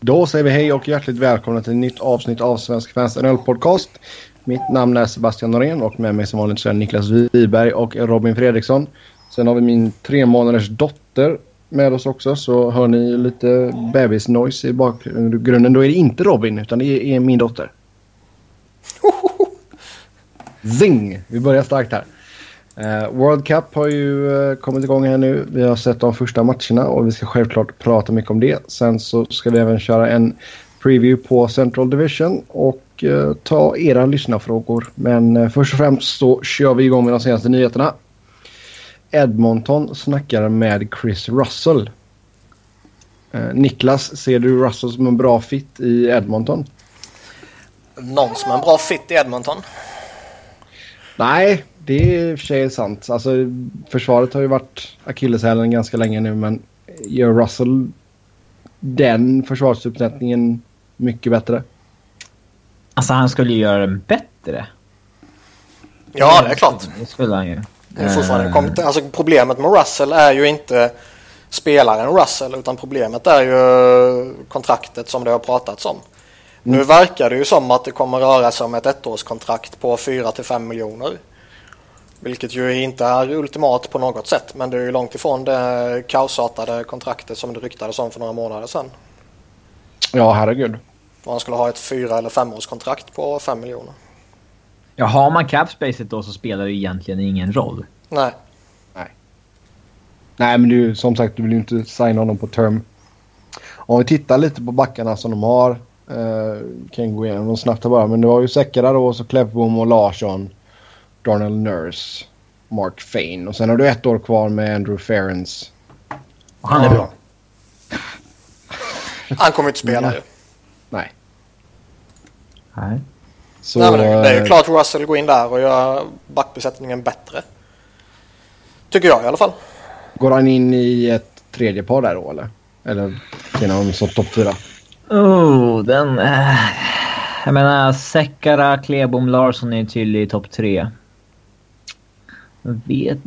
Då säger vi hej och hjärtligt välkomna till ett nytt avsnitt av Svensk Fans NHL-podcast. Mitt namn är Sebastian Norén och med mig som vanligt så är Niklas Wiberg och Robin Fredriksson. Sen har vi min tre månaders dotter med oss också så hör ni lite bebis-noise i bakgrunden. Då är det inte Robin utan det är min dotter. Zing! Vi börjar starkt här. Uh, World Cup har ju uh, kommit igång här nu. Vi har sett de första matcherna och vi ska självklart prata mycket om det. Sen så ska vi även köra en preview på Central Division och uh, ta era lyssnarfrågor. Men först och främst så kör vi igång med de senaste nyheterna. Edmonton snackar med Chris Russell. Niklas, ser du Russell som en bra fit i Edmonton? Någon som en bra fit i Edmonton? Nej, det är i och för sig sant. Alltså, försvaret har ju varit akilleshälen ganska länge nu men gör Russell den försvarsuppsättningen mycket bättre? Alltså han skulle ju göra den bättre. Ja, det är klart. Det skulle han ju. Det är fortfarande, alltså, problemet med Russell är ju inte spelaren Russell utan problemet är ju kontraktet som det har pratats om. Mm. Nu verkar det ju som att det kommer röra sig om ett ettårskontrakt på 4 till 5 miljoner. Vilket ju inte är ultimat på något sätt men det är ju långt ifrån det kaosartade kontraktet som det ryktades om för några månader sedan. Ja, herregud. Och han skulle ha ett fyra eller femårskontrakt på fem miljoner. Ja, har man capspacet då så spelar det egentligen ingen roll. Nej. Nej. Nej, men du, som sagt, du vill ju inte signa honom på term. Om vi tittar lite på backarna som de har. Eh, kan gå igenom dem snabbt här bara. Men det var ju Säckara då, så Kleffbom och Larsson. Darnell Nurse, Mark Fane och sen har du ett år kvar med Andrew Ferens. Och han är bra. Han kommer inte spela ju. Nej. Nej. Så, Nej, men det, är ju eh, klart Russell går in där och gör backbesättningen bättre. Tycker jag i alla fall. Går han in i ett tredje par där då eller? Eller han som topp fyra? Oh, den... Äh, jag menar, Sekara, Klebom, Larsson är tydlig i topp tre vet,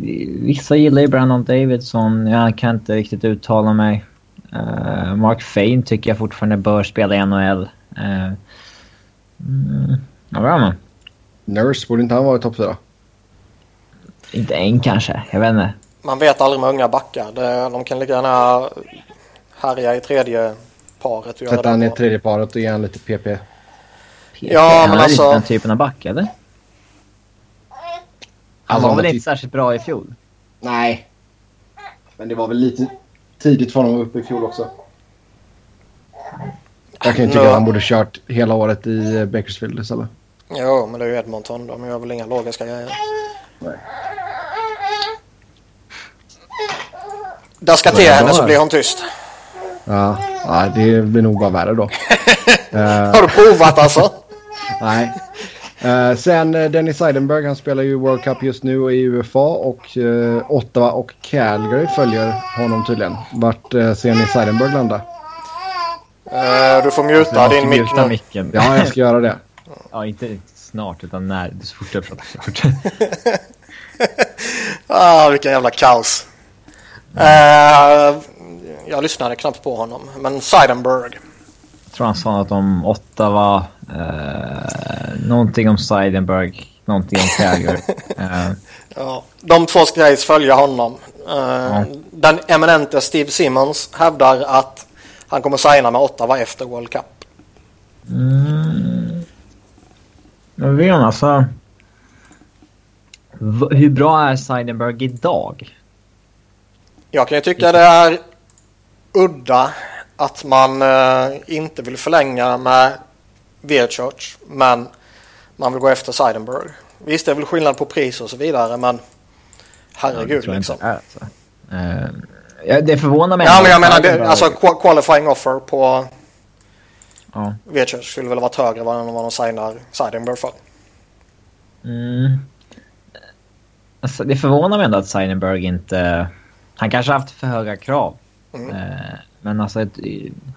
vissa gillar ju Brandon Davidson. Jag kan inte riktigt uttala mig. Uh, Mark Fane tycker jag fortfarande bör spela i NHL. Uh, eh, mm, vad bra man. Nurse, borde inte han vara i topp fyra? Inte än kanske, jag vet inte. Man vet aldrig med unga backar. De kan lika gärna härja i tredje paret. Sätta han i tredje paret och ge han lite PP. PP. Ja, men alltså... Den typen av back, eller? Han var väl inte särskilt bra i fjol? Nej. Men det var väl lite tidigt för honom att upp i fjol också. Jag kan ju tycka att han borde kört hela året i eh, Bakersfield istället. Jo, men det är ju Edmonton. De gör väl inga logiska grejer. Nej. Daska till henne så blir hon tyst. Ja, ja, det blir nog bara värre då. Har du provat alltså? Nej. Uh, sen uh, Dennis Seidenberg, han spelar ju World Cup just nu i UFA och uh, Ottawa och Calgary följer honom tydligen. Vart uh, ser ni Seidenberg landa? du får muta din mick nu. Micken. Ja, jag ska göra det. ja, inte snart utan när. Så fort jag pratar klart. ah, vilken jävla kaos. jag lyssnade knappt på honom, men Seidenberg. Jag tror han sa något om Ottawa Uh, någonting om Seidenberg, någonting om Calgary. Uh, ja, de två ska ju följa honom. Uh, ja. Den eminente Steve Simmons hävdar att han kommer signa med Ottawa efter World Cup. Mm. Jag vet alltså. Hur bra är Seidenberg idag? Jag kan ju tycka det är udda att man inte vill förlänga med Virchurch, men man vill gå efter Seidenberg. Visst, det är väl skillnad på pris och så vidare, men herregud ja, liksom. Alltså. Uh, ja, det förvånar mig. Ja, men jag menar, det, alltså qualifying offer på ja. Virchurch skulle väl ha varit högre än vad de signar Seidenberg för. Mm. Alltså, det förvånar mig ändå att Seidenberg inte... Han kanske har haft för höga krav. Mm. Uh, men alltså, ett,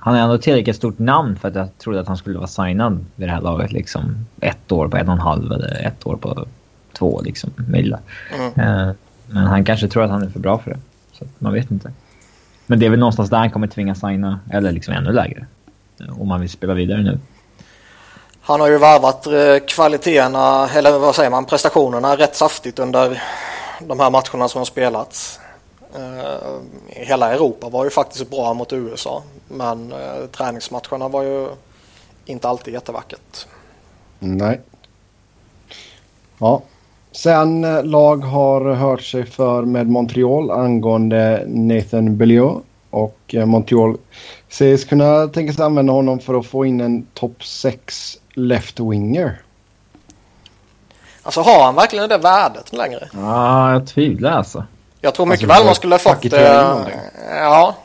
han är ändå tillräckligt stort namn för att jag trodde att han skulle vara signad vid det här laget. Liksom, ett år på en och en halv eller ett år på två liksom, mil. Mm. Eh, men han kanske tror att han är för bra för det. Så man vet inte. Men det är väl någonstans där han kommer tvingas signa, eller liksom ännu lägre. om man vill spela vidare nu. Han har ju varvat eh, kvaliteterna, eller vad säger man, prestationerna rätt saftigt under de här matcherna som har spelats. Uh, hela Europa var ju faktiskt bra mot USA. Men uh, träningsmatcherna var ju inte alltid jättevackert. Nej. Ja. Sen uh, lag har hört sig för med Montreal angående Nathan Belliot. Och Montreal sägs kunna tänka sig använda honom för att få in en topp 6 left-winger. Alltså har han verkligen det värdet längre? Ja, jag tvivlar alltså. Jag tror mycket alltså, väl man skulle fått det. Ja.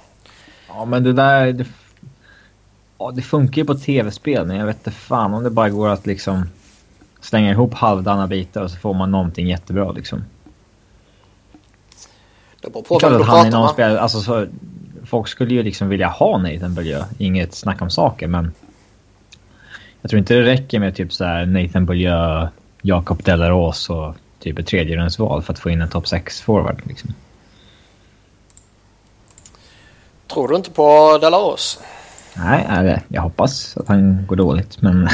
Ja, men det där... Det, ja, det funkar ju på tv-spel, men jag vet inte fan om det bara går att liksom slänga ihop halvdana bitar och så får man någonting jättebra liksom. Det beror på vem du pratar med. Spel, alltså, så, folk skulle ju liksom vilja ha Nathan Beaulieu. Inget snack om saker, men... Jag tror inte det räcker med typ så här Nathan Beaulieu, Jakob Delaros och typ ett tredjerumsval för att få in en topp 6-forward. Liksom. Tror du inte på Delaros? Nej, jag hoppas att han går dåligt, men...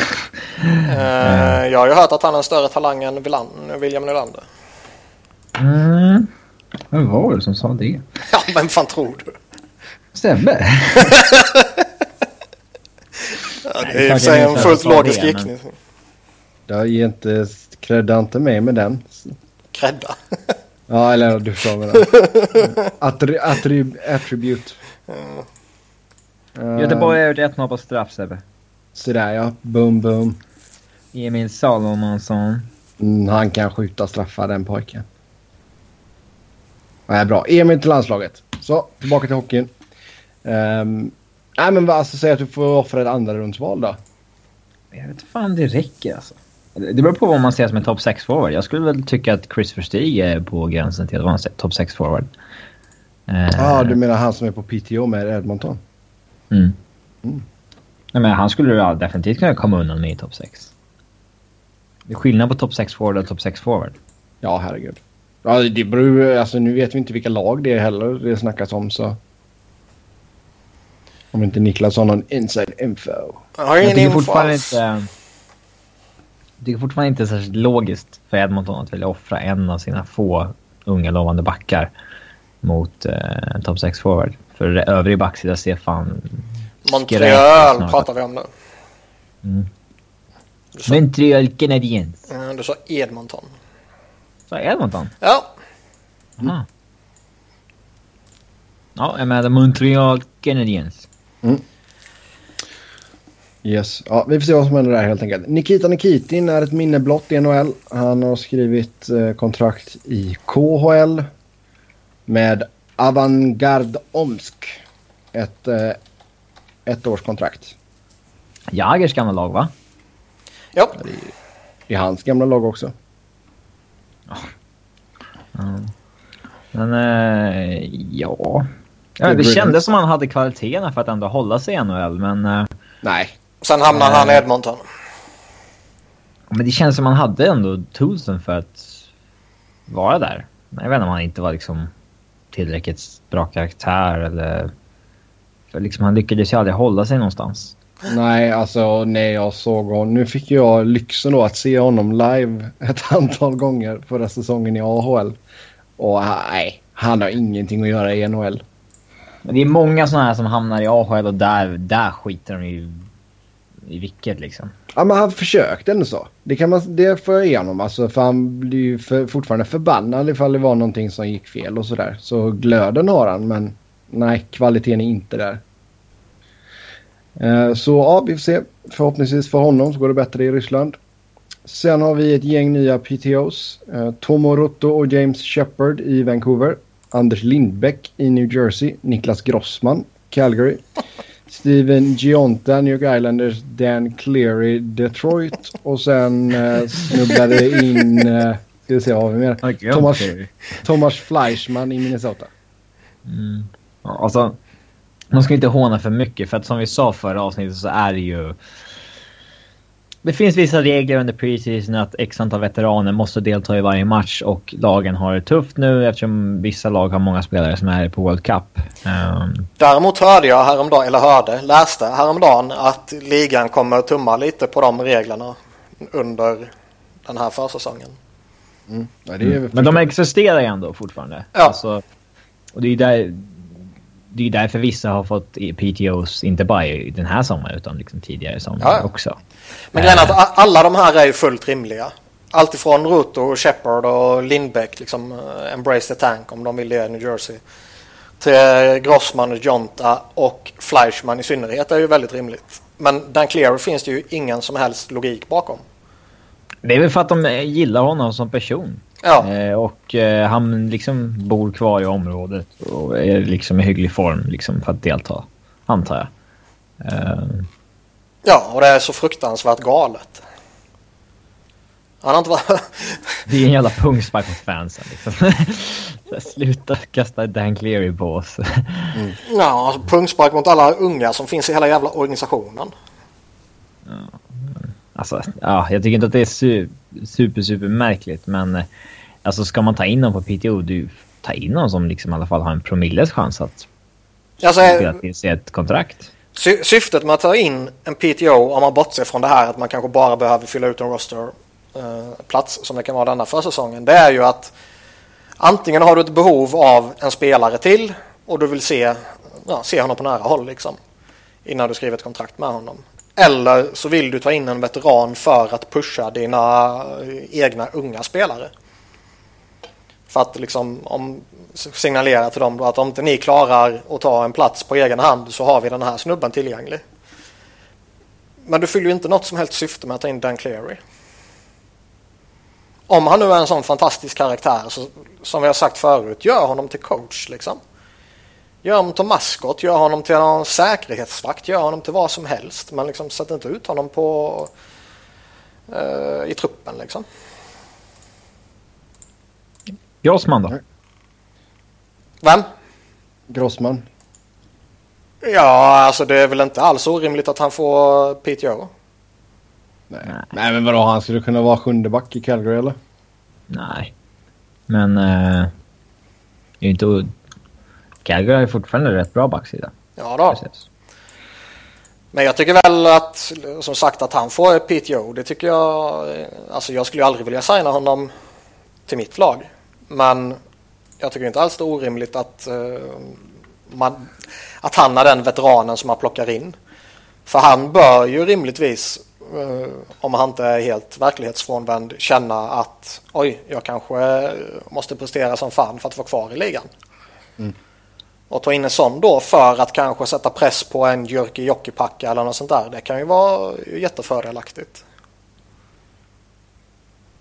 uh, jag har ju hört att han är en större talang än William Nylander. Mm. Vem var det som sa det? Ja, vem fan tror du? Sebbe? ja, det är i och för sig en fullt logisk gickning. Men... Jag ger inte Credda inte med med den. Credda? ja, eller du sa väl det. Attri attrib attribute. Mm. Göteborg har gjort 1-0 på straff Sebbe. Sådär ja, boom boom. Emil Salomonsson. Mm, han kan skjuta straffar den pojken. Nej, bra. Emil till landslaget. Så, tillbaka till hockeyn. Um, nej men vad alltså säg att du får offra ett andra rundsval då. Jag vet inte fan det räcker alltså. Det beror på vad man ser som en topp 6-forward. Jag skulle väl tycka att Chris Verstig är på gränsen till att vara en topp 6-forward. Ja, ah, du menar han som är på PTO med Edmonton? Mm. mm. Nej, men han skulle definitivt kunna komma undan med i topp 6. Det är skillnad på topp 6-forward och topp 6-forward. Ja, herregud. Ja, det beror alltså nu vet vi inte vilka lag det är heller det snackas om så. Om inte Niklas har någon inside info. Jag har ingen info fortfarande inte det är fortfarande inte särskilt logiskt för Edmonton att vilja offra en av sina få unga lovande backar mot eh, topp 6-forward. För övrig backsida ser fan... Montreal pratar vi om nu. Mm. Sa... Montreal Canadiens. Mm, du sa Edmonton. Sa Edmonton? Ja. Mm. Ja, jag menar Montreal Canadiens. Mm. Yes. Ja, vi får se vad som händer där helt enkelt. Nikita Nikitin är ett minne blott i NHL. Han har skrivit eh, kontrakt i KHL med Avangard Omsk. Ett eh, ettårskontrakt. Jagers gamla lag va? Ja. Det är hans gamla lag också. Mm. Men eh, ja. ja det kändes som han hade kvaliteterna för att ändå hålla sig i NHL men... Eh, Nej, Sen hamnar han i eh. Edmonton. Men det känns som han hade ändå toolsen för att vara där. Jag vet inte om han inte var liksom tillräckligt bra karaktär eller... För liksom han lyckades ju aldrig hålla sig någonstans. Nej, alltså när jag såg honom. Nu fick jag lyxen då att se honom live ett antal gånger förra säsongen i AHL. Och nej, han har ingenting att göra i NHL. Men det är många sådana här som hamnar i AHL och där, där skiter de ju i vilket liksom. Ja, men han försökte ändå så. Det, kan man, det får jag ge honom. Alltså, för han blir ju för, fortfarande förbannad ifall det var någonting som gick fel och sådär. Så glöden har han, men nej, kvaliteten är inte där. Eh, så ja, vi får se. Förhoppningsvis för honom så går det bättre i Ryssland. Sen har vi ett gäng nya PTOs. Eh, Tomo Rotto och James Shepard i Vancouver. Anders Lindbäck i New Jersey. Niklas Grossman, Calgary. Steven Gionta, New York Islanders, Dan Cleary, Detroit och sen eh, snubblade in, eh, ska vi se vad vi mer? Thomas, Thomas Fleischman i Minnesota. Mm. Alltså, man ska inte håna för mycket för att som vi sa förra avsnittet så är det ju... det finns vissa regler under preseason att x antal veteraner måste delta i varje match och lagen har det tufft nu eftersom vissa lag har många spelare som är på World Cup. Um... Däremot hörde jag häromdagen, eller hörde, läste häromdagen att ligan kommer att tumma lite på de reglerna under den här försäsongen. Mm. Ja, mm. Men de existerar ju ändå fortfarande. Ja. Alltså, och det är där det är därför vissa har fått PTOs, inte bara i den här sommaren utan liksom tidigare sommar också. Men grejen är att eh. alla de här är ju fullt rimliga. Alltifrån Ruto, Shepard och Lindbäck, liksom uh, Embrace the Tank om de vill det i New Jersey. Till Grossman och Jonta och Fleischman i synnerhet är ju väldigt rimligt. Men Dan Cleary finns det ju ingen som helst logik bakom. Det är väl för att de gillar honom som person. Ja. Eh, och eh, han liksom bor kvar i området och är liksom i hygglig form liksom för att delta, antar jag. Eh. Ja, och det är så fruktansvärt galet. Han har inte varit... det är en jävla pungspark mot fansen liksom. Sluta kasta Dan Cleary på oss. mm. Ja, alltså, pungspark mot alla unga som finns i hela jävla organisationen. Ja. Alltså, ja, jag tycker inte att det är su super, super märkligt, men alltså ska man ta in någon på PTO, du ta in någon som liksom i alla fall har en promilles chans att alltså, spela till sig ett kontrakt. Sy syftet med att ta in en PTO, om man bortser från det här att man kanske bara behöver fylla ut en rosterplats eh, som det kan vara denna försäsongen, det är ju att antingen har du ett behov av en spelare till och du vill se, ja, se honom på nära håll liksom innan du skriver ett kontrakt med honom. Eller så vill du ta in en veteran för att pusha dina egna unga spelare. För att liksom om, signalera till dem att om inte ni klarar att ta en plats på egen hand så har vi den här snubben tillgänglig. Men du fyller ju inte något som helst syfte med att ta in Dan Cleary. Om han nu är en sån fantastisk karaktär så som vi har sagt förut, gör honom till coach liksom. Gör honom till maskot, gör honom till någon säkerhetsvakt, gör honom till vad som helst. Men liksom sätt inte ut honom på uh, i truppen liksom. Grossman då? Vem? Grossman. Ja, alltså det är väl inte alls orimligt att han får PTO. Nej, Nej men vadå, han skulle kunna vara sjunde back i Calgary eller? Nej, men... Uh, det är inte... Calgary är fortfarande rätt bra backsida. Ja då. Precis. Men jag tycker väl att, som sagt, att han får PTO. Det tycker jag... Alltså jag skulle ju aldrig vilja signa honom till mitt lag. Men jag tycker inte alls det är orimligt att, uh, man, att han är den veteranen som man plockar in. För han bör ju rimligtvis, uh, om han inte är helt verklighetsfrånvänd, känna att oj, jag kanske måste prestera som fan för att vara kvar i ligan. Mm. Och ta in en sån då för att kanske sätta press på en Jyrki Jokipakka eller något sånt där. Det kan ju vara jättefördelaktigt.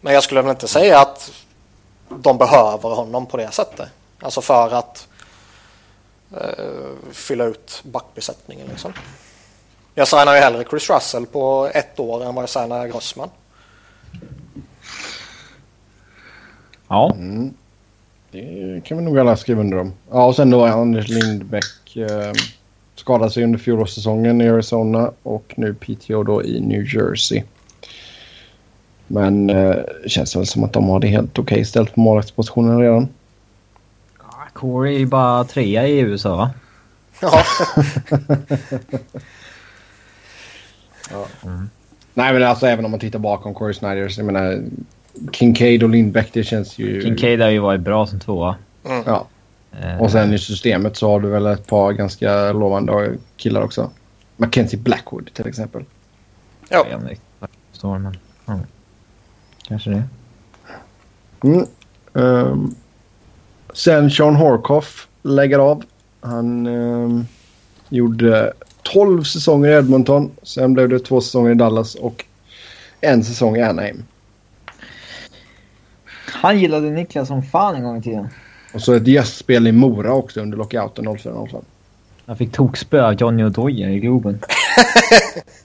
Men jag skulle väl inte säga att de behöver honom på det sättet. Alltså för att eh, fylla ut backbesättningen. Liksom. Jag signar ju hellre Chris Russell på ett år än vad jag signar Grossman. Ja. Mm. Det kan vi nog alla skriva under om. Ja, och sen då Anders Lindbäck eh, skadade sig under fjolårssäsongen i Arizona och nu PTO då i New Jersey. Men eh, det känns väl som att de har det helt okej okay ställt på målvaktspositionen redan. Corey är ju bara trea i USA va? Ja. ja. Mm. Nej men alltså även om man tittar bakom Corey Snyder så jag menar Kincaid och Lindbäck det känns ju... Kincaid har ju varit bra som tvåa. Mm. Ja. Uh, och sen i systemet så har du väl ett par ganska lovande killar också. Mackenzie Blackwood till exempel. Ja. Jag förstår men... Mm. Kanske det. Mm. Um, sen Sean Horkoff lägger av. Han um, gjorde 12 säsonger i Edmonton. Sen blev det två säsonger i Dallas och en säsong i Anaheim. Han gillade Niklas som fan en gång i tiden. Och så ett gästspel i Mora också under lockouten 04-05. Han fick tokspö av Johnny Odoja i Globen.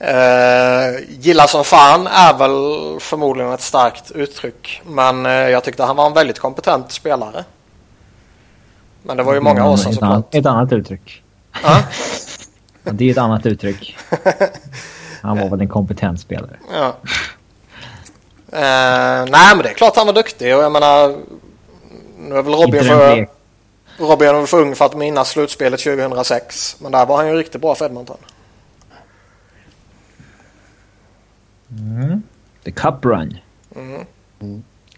Uh, gilla som fan är väl förmodligen ett starkt uttryck. Men uh, jag tyckte han var en väldigt kompetent spelare. Men det var ju många år sedan såklart. Ett annat uttryck. Uh? det är ett annat uttryck. Han var väl en kompetent spelare. Ja. Eh, nej, men det är klart han var duktig och jag menar... Nu är väl Robin för, Robin är för ung för att minnas slutspelet 2006. Men där var han ju riktigt bra för Edmonton. Mm. The Cup Run.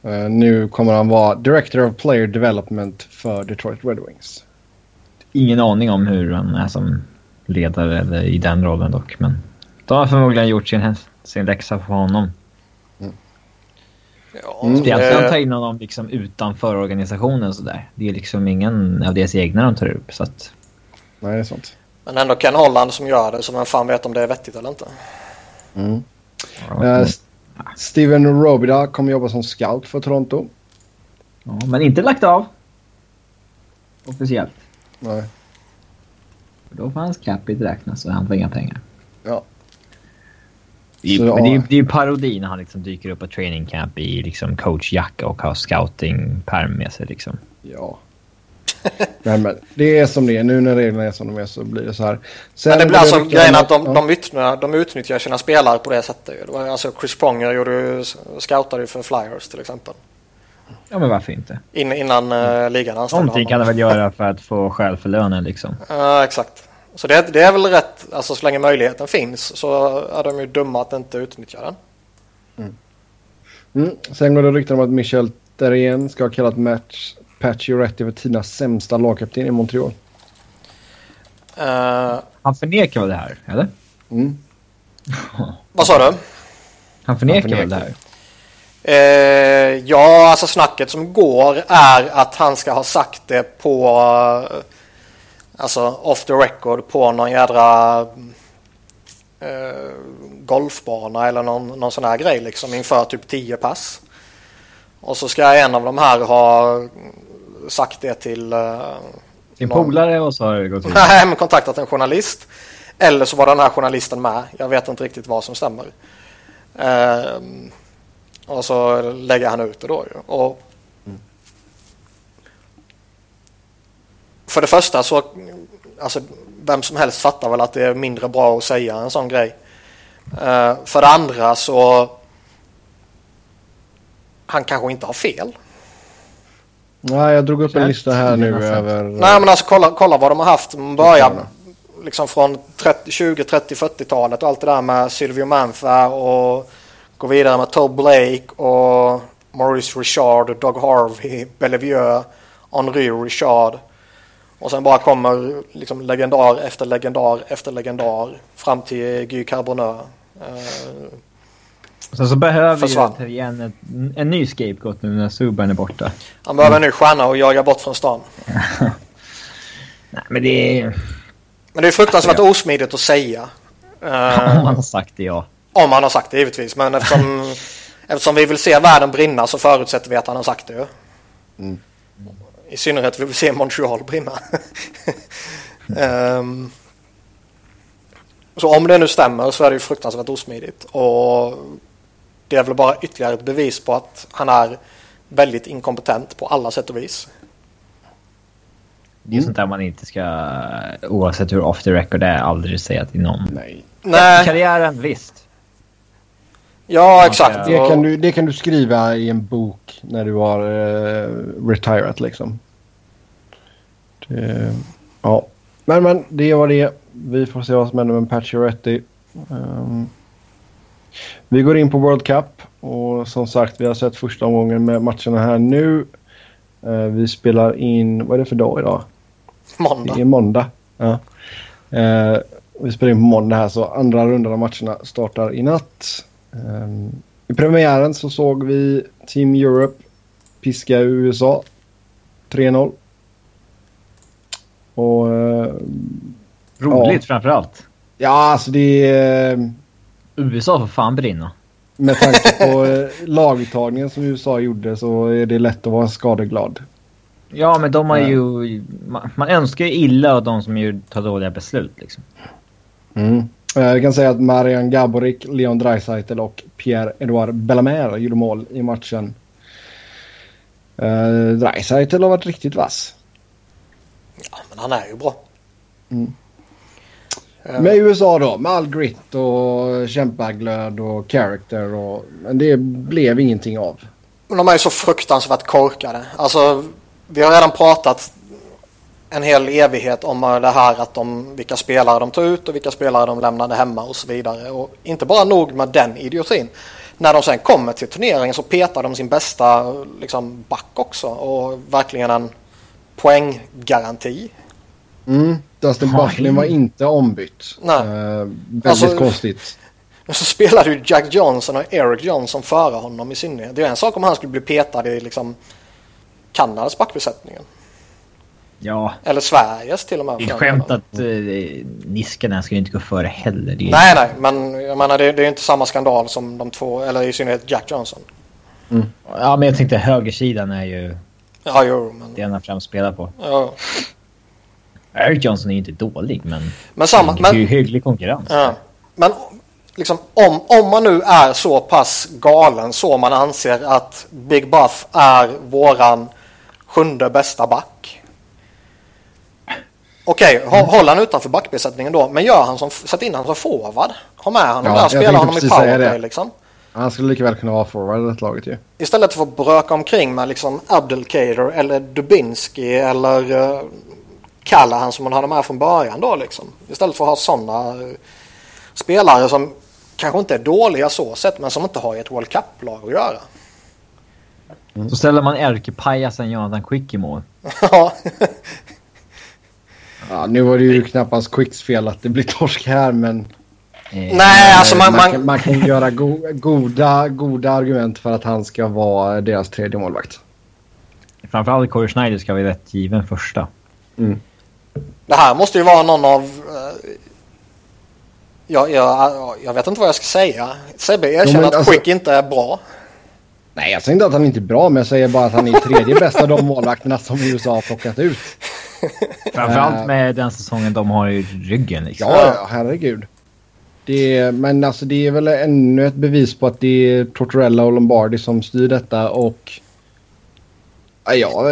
Eh, nu kommer han vara Director of Player Development för Detroit Red Wings. Ingen aning om hur han är som ledare eller i den rollen dock. Men de har förmodligen gjort sin, sin läxa för honom. Ja, Mm. Speciellt när de eh, tar in honom liksom utanför organisationen sådär. Det är liksom ingen av deras egna de tar upp. Så att, Nej, det är sånt. men ändå Ken Holland som gör det. Så vem fan vet om det är vettigt eller inte. Mm. Ja, Eh, Steven Robida kommer jobba som scout för Toronto. ja, men inte lagt av. Officiellt. Nej. För Då får hans capita räknas och han får inga pengar. Ja. Det är, Så, men det är, det är ju parodi när han liksom dyker upp på training camp i liksom coachjacka och har scouting-pärm med sig. Liksom. Ja. Men, men det är som det är. Nu när reglerna är som de är så blir det så här. Sen Men det blir alltså grejen att de, ja. de, utnyttjar, de utnyttjar sina spelare på det sättet. alltså Chris Pronger gjorde ju, scoutade ju för Flyers till exempel. Ja, men varför inte? In, innan uh, ligan anställde Någonting kan han väl göra för att få skäl för lönen liksom. Ja, exakt. Så det, det är väl rätt, alltså så länge möjligheten finns så är de ju dumma att inte utnyttja den. Mm. Sen går det rykten om att Michel Therrien ska ha kallat match Patchy Rätti för Tinas sämsta lagkapten i Montreal. Eh, Han förnekar väl det här, eller? Mm. vad sa du? Han förnekar, Han väl det förnekar. här? Eh, ja, alltså snacket som går är att han ska ha sagt det på, eh, alltså off the record på någon jädra eh, golfbana eller någon, någon sån här grej liksom inför typ 10 pass. Och så ska en av de här ha sagt det till eh, Sin någon- polare och så har det gått ut. Nej, men kontaktat en journalist. Eller så var den här journalisten med. Jag vet inte riktigt vad som stämmer. Ehm, och så lägger han ut det då. Och För det första så, alltså vem som helst fattar väl att det är mindre bra att säga en sån grej. Eh, för det andra så han kanske inte har fel. Nej, jag drog upp en lista här nu över... Nej men alltså kolla, kolla vad de har haft. Man börjar liksom från 30, 20, 30, 40-talet och allt det där med Sylvio Manfa och gå vidare med Todd Blake och Maurice Richard, Doug Harvey, Bellevue, Henri Richard. Och sen bara kommer liksom legendar efter legendar efter legendar fram till Guy Carboneux. Sen så behöver Försvann. ju igen en, en ny scapegoat nu när Subban är borta. han behöver en ny stjärna och jaga bort från stan. Nej, men det är... Men det är fruktansvärt osmidigt att säga. Om man har sagt det, ja. Om han har sagt det givetvis. Men eftersom, eftersom vi vill se världen brinna så förutsätter vi att han har sagt det. Mm. I synnerhet vill vi se Montreal brinna. Ehm, så om det nu stämmer så är det ju fruktansvärt osmidigt. Och det är väl bara ytterligare ett bevis på att han är väldigt inkompetent på alla sätt och vis. Det är sånt där man inte ska, oavsett hur off the record det är, aldrig säga till någon. Nej. Nej, Karriären, visst. ja exakt. Det kan, du, det kan du skriva i en bok när du har uh, retirat liksom. Det, ja. Men men, det var det. Vi får se vad som händer med Pacioretty. Um, vi går in på World Cup och som sagt vi har sett första omgången med matcherna här nu. Eh, vi spelar in, vad är det för dag idag? Måndag. Det är måndag. Ja. Eh, vi spelar in på måndag här så andra rundan av matcherna startar i natt. Eh, I premiären så såg vi Team Europe piska USA 3-0. Och Roligt Ja. framförallt. ja, alltså det är... eh, USA får fan brinna. Med tanke på eh, laguttagningen som USA gjorde så är det lätt att vara skadeglad. Ja, men de har Ja. ju... Man, man önskar ju illa av de som ju tar dåliga beslut liksom. Mm. Eh, Jag kan säga att Marian Gaborik, Leon Draisaitl och Pierre-Edouard Bellamer gjorde mål i matchen. Uh, Draisaitl har varit riktigt vass. Ja, men han är ju bra. Med USA då, med all grit och kämpaglöd och character. Och, men det blev ingenting av. Men de är ju så fruktansvärt korkade. Alltså, vi har redan pratat en hel evighet om det här att de, vilka spelare de tog ut och vilka spelare de lämnade hemma och så vidare. Och inte bara nog med den idiotin. När de sen kommer till turneringen så petar de sin bästa liksom, back också och verkligen en poänggaranti. Mm. Dustin Buckley var inte ombytt. Nej. Uh, väldigt Alltså- konstigt. Men så spelade ju Jack Johnson och Eric Johnson före honom i synnerhet. Det är en sak om han skulle bli petad i liksom Kanadas backbesättningen. Ja, Eller Sveriges till och med. det är skämt att uh, Niskanen ska ju inte gå före heller. Det är, Nej, nej, men jag menar det, det är inte samma skandal som de två, eller i synnerhet Jack Johnson. Ja, men jag tänkte högersidan är ju Ja, jo, men... det han främst spelar på. Ja. Eric Johnson är ju inte dålig, men Men samma... det är ju hygglig konkurrens. ja. men liksom, om, om man nu är så pass galen så man anser att Big Buff är våran sjunde bästa back. Okej, hå- håll han utanför backbesättningen då, men gör han som, sätt in han som forward. Ha med honom Ja, där, spela honom i powerplay liksom. Han skulle lika väl kunna vara forward i det laget ju. Istället för att bröka omkring med liksom Abdelkader eller Dubinski eller uh, Callahan som man hade med från början då liksom. Istället för att ha sådana eh, spelare som kanske inte är dåliga så sett men som inte har i ett World Cup-lag att göra. Så ställer man ärkepajasen Jonathan Quick i mål. Ja, Ja, nu var det ju knappast Quicks fel att det blir torsk här men... Eh, Nej, alltså man, man, man, kan, man kan göra go goda, goda argument för att han ska vara deras tredje målvakt. Framförallt Corey Schneider ska vara rätt given första. Det här måste ju vara någon av... eh, jag, jag, jag vet inte vad jag ska säga. Sebbe erkänner att alltså- Quick inte är bra. Nej, jag säger inte att han inte är bra men jag säger bara att han är tredje bästa av de målvakterna som USA har plockat ut. Framförallt med den säsongen de har i ryggen. Liksom. Ja, herregud. Det är, men alltså det är väl ännu ett bevis på att det är Tortorella och Lombardi som styr detta och... Ja,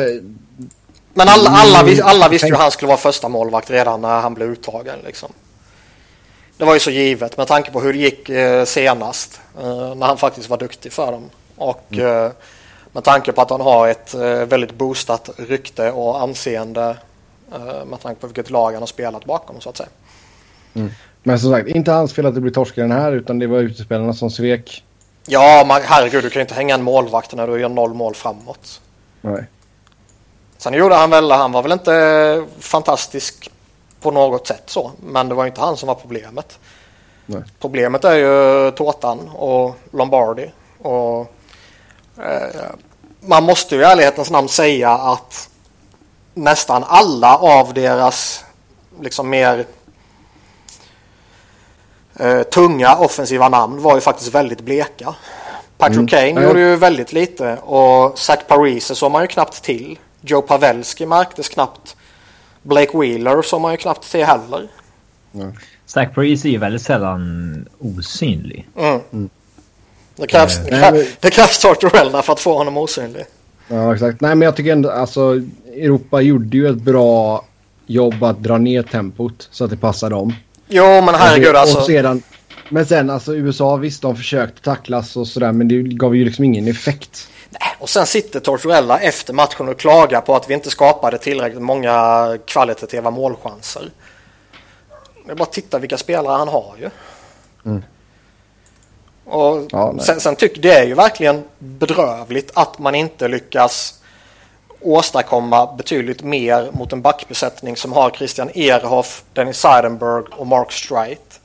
Men alla, alla, vis, alla Mm, visste ju att han skulle vara första målvakt redan när han blev uttagen. Liksom. Det var ju så givet med tanke på hur det gick eh, senast. Eh, när han faktiskt var duktig för dem. Och Mm. eh, med tanke på att han har ett eh, väldigt boostat rykte och anseende. Eh, med tanke på vilket lag han har spelat bakom så att säga. Men som sagt, inte hans fel att det blir torsk i den här utan det var utespelarna som svek. Ja, man, herregud du kan ju inte hänga en målvakt när du gör noll mål framåt. Nej. Sen gjorde han väl, han var väl inte fantastisk på något sätt så. Men det var inte han som var problemet. Nej. Problemet är ju Tårtan och Lombardi. Och, eh, man måste ju i ärlighetens namn säga att nästan alla av deras liksom mer eh, tunga offensiva namn var ju faktiskt väldigt bleka. Patrick Mm. Kane Ja. gjorde ju väldigt lite och Zach Parise såg man ju knappt till. Joe Pavelski märktes knappt. Blake Wheeler såg man ju knappt till heller. Zach Parise är ju väldigt sällan osynlig. Mm. Det krävs, Eh, det krävs, det krävs Tortorella för att få honom osynlig. Ja, exakt. Nej, men jag tycker ändå alltså Europa gjorde ju ett bra jobb att dra ner tempot så att det passade dem. Jo men herregud alltså. och sedan, men sen alltså USA visst de försökte tacklas och sådär men det gav ju liksom ingen effekt. Och sen sitter Tortorella efter matchen och klagar på att vi inte skapade tillräckligt många kvalitativa målchanser. Det är bara att titta vilka spelare han har ju. Mm. Och Ja, sen, sen tycker det är ju verkligen bedrövligt att man inte lyckas åstadkomma betydligt mer mot en backbesättning som har Christian Ehrhoff, Dennis Seidenberg och Mark Streit.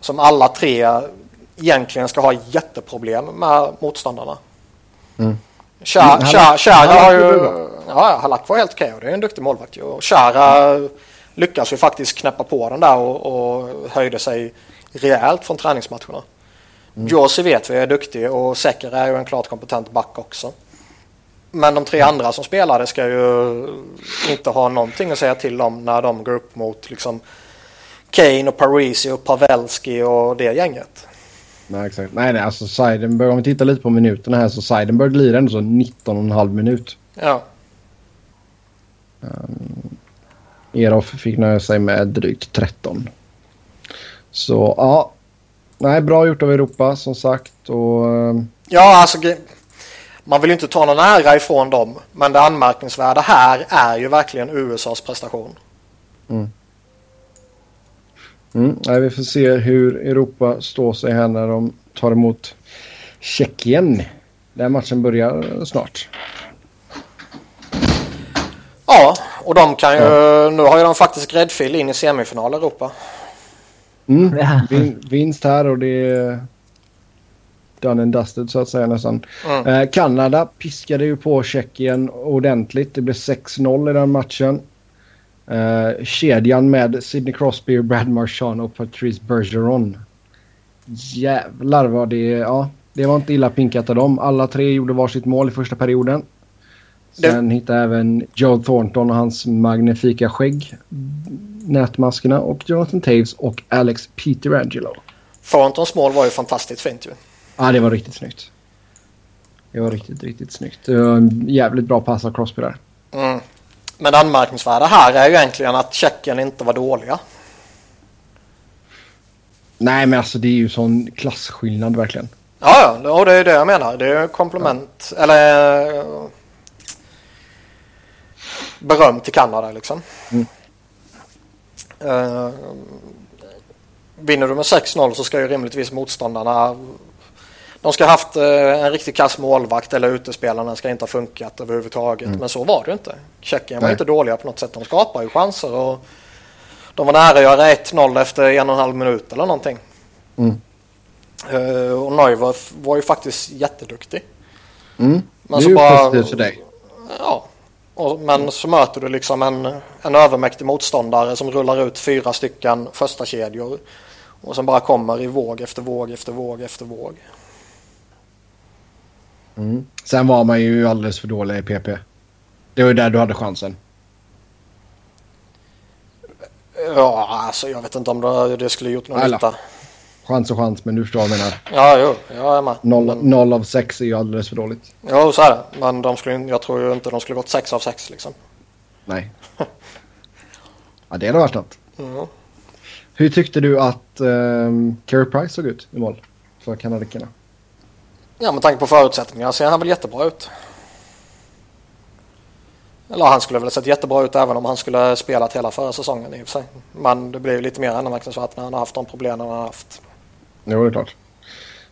Som alla tre egentligen ska ha jätteproblem med motståndarna. Mm. Mm, Chara har ju... Ja, Halak var helt okej och det är en duktig målvakt. Och Chara lyckas ju faktiskt knäppa på den där och, och höjde sig rejält från träningsmatcherna. Mm. Josie vet vi är duktig och Secker är ju en klart kompetent back också. Men de tre andra som spelade ska ju inte ha någonting att säga till om när de går upp mot liksom Kane och Parisi och Pavelski och det gänget. Nej, exakt. Nej, nej, alltså Seidenberg, om vi tittar lite på minuterna här så Seidenberg lirar ändå så 19,5 minut. Ja, Eroff fick nöja sig med drygt 13. Så ja, nej bra gjort av Europa som sagt. Och, eh, Ja, alltså man vill ju inte ta någon ära ifrån dem. Men det anmärkningsvärda här är ju verkligen USAs prestation. mm, nej, vi får se hur Europa står sig här när de tar emot Tjeckien. Den matchen börjar snart. Ja, och de kan ju... Nu har ju de faktiskt gräddfil in i semifinal Europa. Mm. Ja. Vin, vinst här och det är done and dusted så att säga nästan. Mm. Eh, Kanada piskade ju på Tjeckien ordentligt. Det blev 6-0 i den matchen. Eh, kedjan med Sidney Crosby, Brad Marchand och Patrice Bergeron. Jävlar vad det... Ja, det var inte illa pinkat av dem. Alla tre gjorde varsitt mål i första perioden. Sen hittade även Joe Thornton och hans magnifika skägg nätmaskerna och Jonathan Taves och Alex Peterangelo. Thorntons mål var ju fantastiskt fint ju. Ja, det var riktigt snyggt. Det var riktigt, riktigt snyggt. Det var en jävligt bra pass av Crosby där. Mm. Men det anmärkningsvärda här är ju egentligen att Tjeckien inte var dåliga. Nej, men alltså det är ju sån klasskillnad verkligen. Ja, ja, det är det jag menar. Det är komplement, eller eh, beröm till Kanada liksom. Mm. Eh, vinner du med 6-0 så ska ju rimligtvis motståndarna de ska ha haft eh, en riktigt kass målvakt eller utespelarna ska inte ha funkat överhuvudtaget. Men så var det inte. Tjeckien var Nej. inte dåliga på något sätt. De skapar ju chanser och de var nära att göra 1-0 efter en och en halv minut eller någonting. Mm. Eh, och Neuver var ju faktiskt jätteduktig. Mm. Men så bara- för dig. Ja. Och, men så möter du liksom en, en övermäktig motståndare som rullar ut fyra stycken första kedjor Och som bara kommer i våg efter våg efter våg efter våg. Mm. Sen var man ju alldeles för dålig i PP. Det var ju där du hade chansen. Ja, alltså jag vet inte om det, det skulle gjort någon Alla. nytta. Chans och chans, men du förstår vad jag menar. Ja, jo, jag är med. Noll, Men, noll av sex är ju alldeles för dåligt. jo, så är det. Men de skulle, jag tror ju inte de skulle gått sex av sex liksom. Nej. Ja, det hade varit något. Mm. Hur tyckte du att um, Carey Price såg ut i mål för kanadickerna? Ja, med tanke på förutsättningarna ser han väl jättebra ut. Eller han skulle väl sett jättebra ut även om han skulle spelat hela förra säsongen i och för sig. Men det blir ju lite mer anmärkningsvärt när han har haft de problemen han har haft. Jo, det är klart.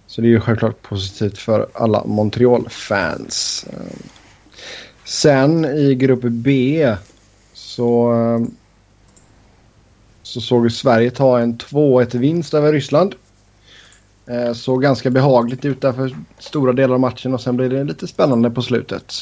Så det är ju självklart positivt för alla Montreal-fans. Sen i grupp B så, eh, så såg vi Sverige ta en 2-1 vinst över Ryssland. Eh, Såg ganska behagligt ut där för stora delar av matchen och sen blev det lite spännande på slutet.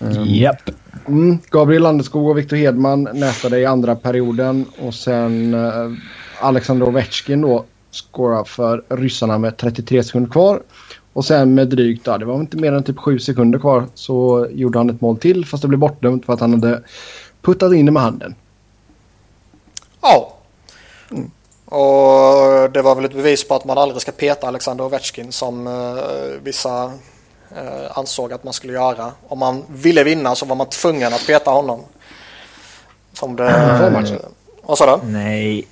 Ehm, Japp. Mm, Gabriel Landeskog och Victor Hedman nätade i andra perioden och sen eh, Alexander Ovechkin då scorar för ryssarna med 33 sekunder kvar. Och sen med drygt, ja, det var inte mer än typ 7 sekunder kvar så gjorde han ett mål till fast det blev bortdömt för att han hade puttat in det med handen. Ja. Och det var väl ett bevis på att man aldrig ska peta Alexander Ovechkin som eh, vissa eh, ansåg att man skulle göra. Om man ville vinna så var man tvungen att peta honom. Som det... Matchen. Vad sa du? Nej.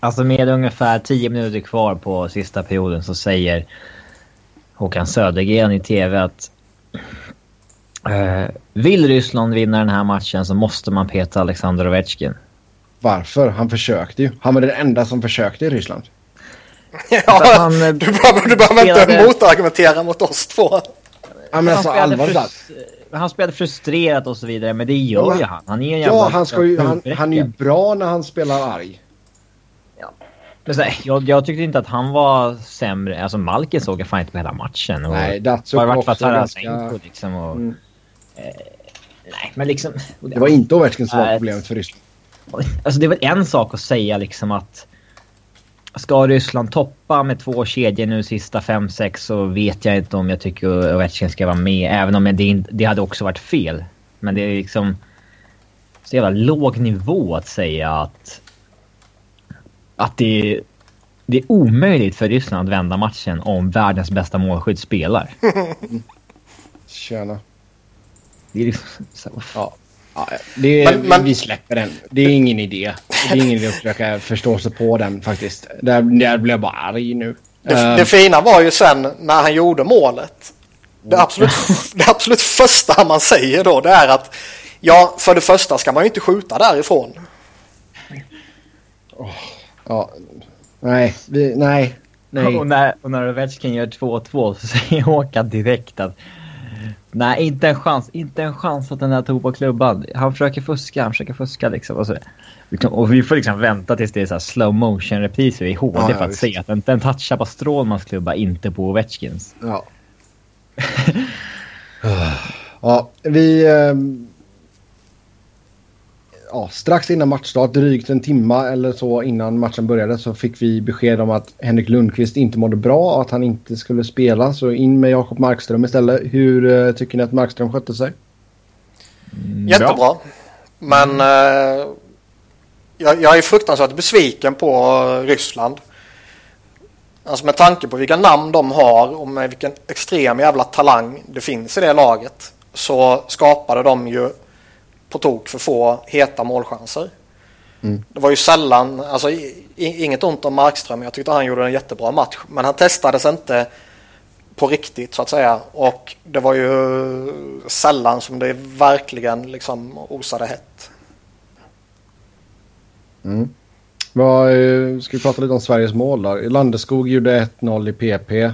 Alltså med ungefär 10 minuter kvar på sista perioden så säger Håkan Södergren i TV att eh, vill Ryssland vinna den här matchen så måste man peta Alexander Ovechkin. Varför? Han försökte ju. Han var den enda som försökte i Ryssland. Ja, han, eh, du behöver, du behöver inte spelade- motargumentera mot oss två. Ja, men alltså han, spelade allvarligt han spelade frustrerat och så vidare men det gör Ja, ju han. Han är en jävla Ja, han, ska ju, han, han är ju bra när han spelar arg. Men så, här, jag, jag tyckte inte att han var sämre. Alltså Malkin såg jag fan inte på hela matchen. Och Nej, Datsuk var varit för också ganska... liksom. Och, Mm. eh, nej, men liksom... Det var inte Ovechkin som var problemet för Ryssland. Alltså det är väl en sak att säga liksom att Ska Ryssland toppa med två kedjor nu sista 5-6 så vet jag inte om jag tycker Ovechkin ska vara med. Även om det, det hade också varit fel. Men det är liksom så jävla låg nivå att säga att att det, det är omöjligt för Ryssland att vända matchen om världens bästa målskytt spelar. Tjena. Det är liksom, så, Ja. Ja, det, men, men, vi släpper den. Det är ingen idé. Det är ingen idé att försöka förstå sig på den faktiskt. Där, där blir jag bara arg nu. Det, uh, det fina var ju sen när han gjorde målet. Det absolut, det absolut första man säger då det är att ja, för det första ska man ju inte skjuta därifrån. Oh, ja, nej, vi, nej, nej. Och när, och när Ovechkin gör 2-2 så säger Håkan direkt att Nej, inte en chans. Inte en chans att den här tog på klubban. Han försöker fuska, han försöker fuska liksom. Och, så, och vi får liksom vänta tills det är så slow motion repriser i HD ja, för att visst. se att den, den touchar på Strålmans klubba, inte på Ovechkins. Ja. ja, vi... Ähm, ja, strax innan matchstart, drygt en timma eller så innan matchen började så fick vi besked om att Henrik Lundqvist inte mådde bra och att han inte skulle spela. Så in med Jakob Markström istället. Hur uh, tycker ni att Markström skötte sig? Mm, Jättebra. Men uh, jag, jag, är fruktansvärt besviken på Ryssland. Alltså med tanke på vilka namn de har och med vilken extrem jävla talang det finns i det laget så skapade de ju på tok för få heta målchanser. Mm. Det var ju sällan, alltså inget ont om Markström, jag tyckte han gjorde en jättebra match. Men han testades inte på riktigt så att säga. Och det var ju sällan som det verkligen liksom osade hett. Mm. Vad, eh, ska vi prata lite om Sveriges mål då? Landeskog gjorde 1-0 i PP. Eh,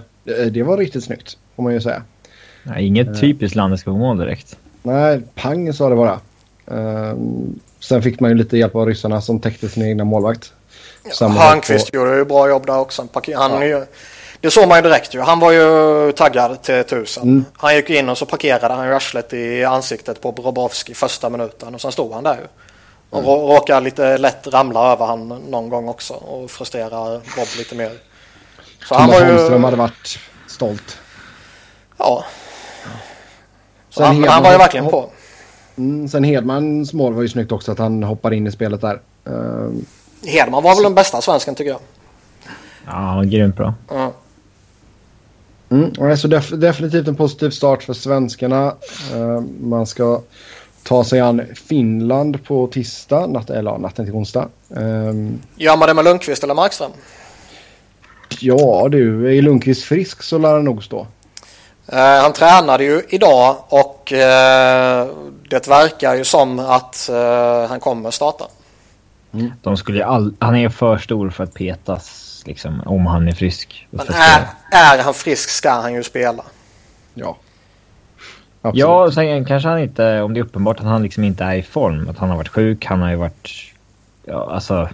det var riktigt snyggt, får man ju säga. Nej, inget uh, typiskt Landeskog-mål direkt. Nej, pang sa det bara. Uh, sen fick man ju lite hjälp av ryssarna som täckte sin egna målvakt. Hörnqvist på... gjorde ju bra jobb där också. Han, ja. Det såg man ju direkt ju. Han var ju taggad till tusen. Mm. Han gick in och så parkerade han ju arslet i ansiktet på Bobrovski första minuten och sen stod han där ju. Och mm. råkar lite lätt ramla över han någon gång också och frustrerar Bob lite mer. Så Thomas han var ju... Holmström hade varit stolt. Ja. Så han, han var ju verkligen på. Mm, sen Hedmans mål var ju snyggt också att han hoppar in i spelet där. Uh, Hedman var väl den bästa svensken tycker jag. Ja, han var grymt bra. Mm. Mm, så def definitivt en positiv start för svenskarna. Uh, man ska ta sig an Finland på tisdag, natt, eller natten till onsdag. Um, Gör man det med Lundqvist eller Markström? Ja du, är Lundqvist frisk så lär han nog stå. Uh, han tränade ju idag och uh, det verkar ju som att uh, han kommer starta. Mm. De skulle all, han är för stor för att petas liksom, om han är frisk. Men är, är han frisk ska han ju spela. Ja. Absolut. Ja, sen kanske han inte, om det är uppenbart att han liksom inte är i form, att han har varit sjuk, han har ju varit, ja alltså.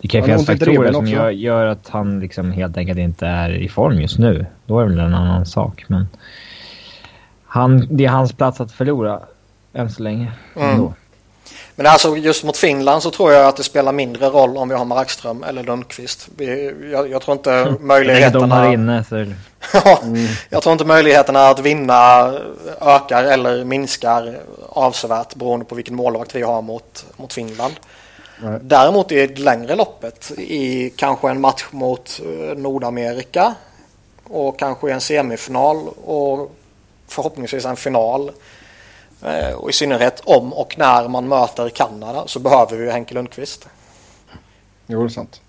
Det kan ju finnas faktorer som gör, gör, att han liksom helt enkelt inte är i form just nu. Då är det väl en annan sak, men. Han, det är hans plats att förlora än så länge. Mm. Men alltså just mot Finland så tror jag att det spelar mindre roll om vi har Markström eller Lundqvist. Vi, jag, jag, tror inte möjligheterna... inne, så... mm. Jag tror inte möjligheterna att vinna ökar eller minskar avsevärt beroende på vilken målvakt vi har mot, mot Finland. Nej. Däremot i det längre loppet i kanske en match mot eh, Nordamerika och kanske en semifinal och förhoppningsvis en final Eh, och i synnerhet om och när man möter Kanada så behöver vi Henke Lundqvist. Jo, det är sant.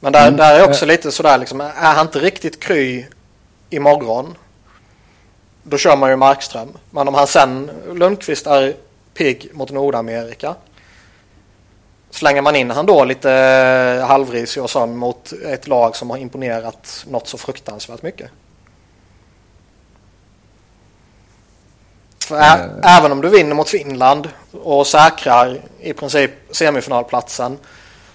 Men där, mm. där är också eh. lite sådär liksom, är han inte riktigt kry imorgon då kör man ju Markström. Men om han sen, Lundqvist är pigg mot Nordamerika slänger man in han då lite halvrisig och sån mot ett lag som har imponerat något så fruktansvärt mycket. Mm. även om du vinner mot Finland och säkrar i princip semifinalplatsen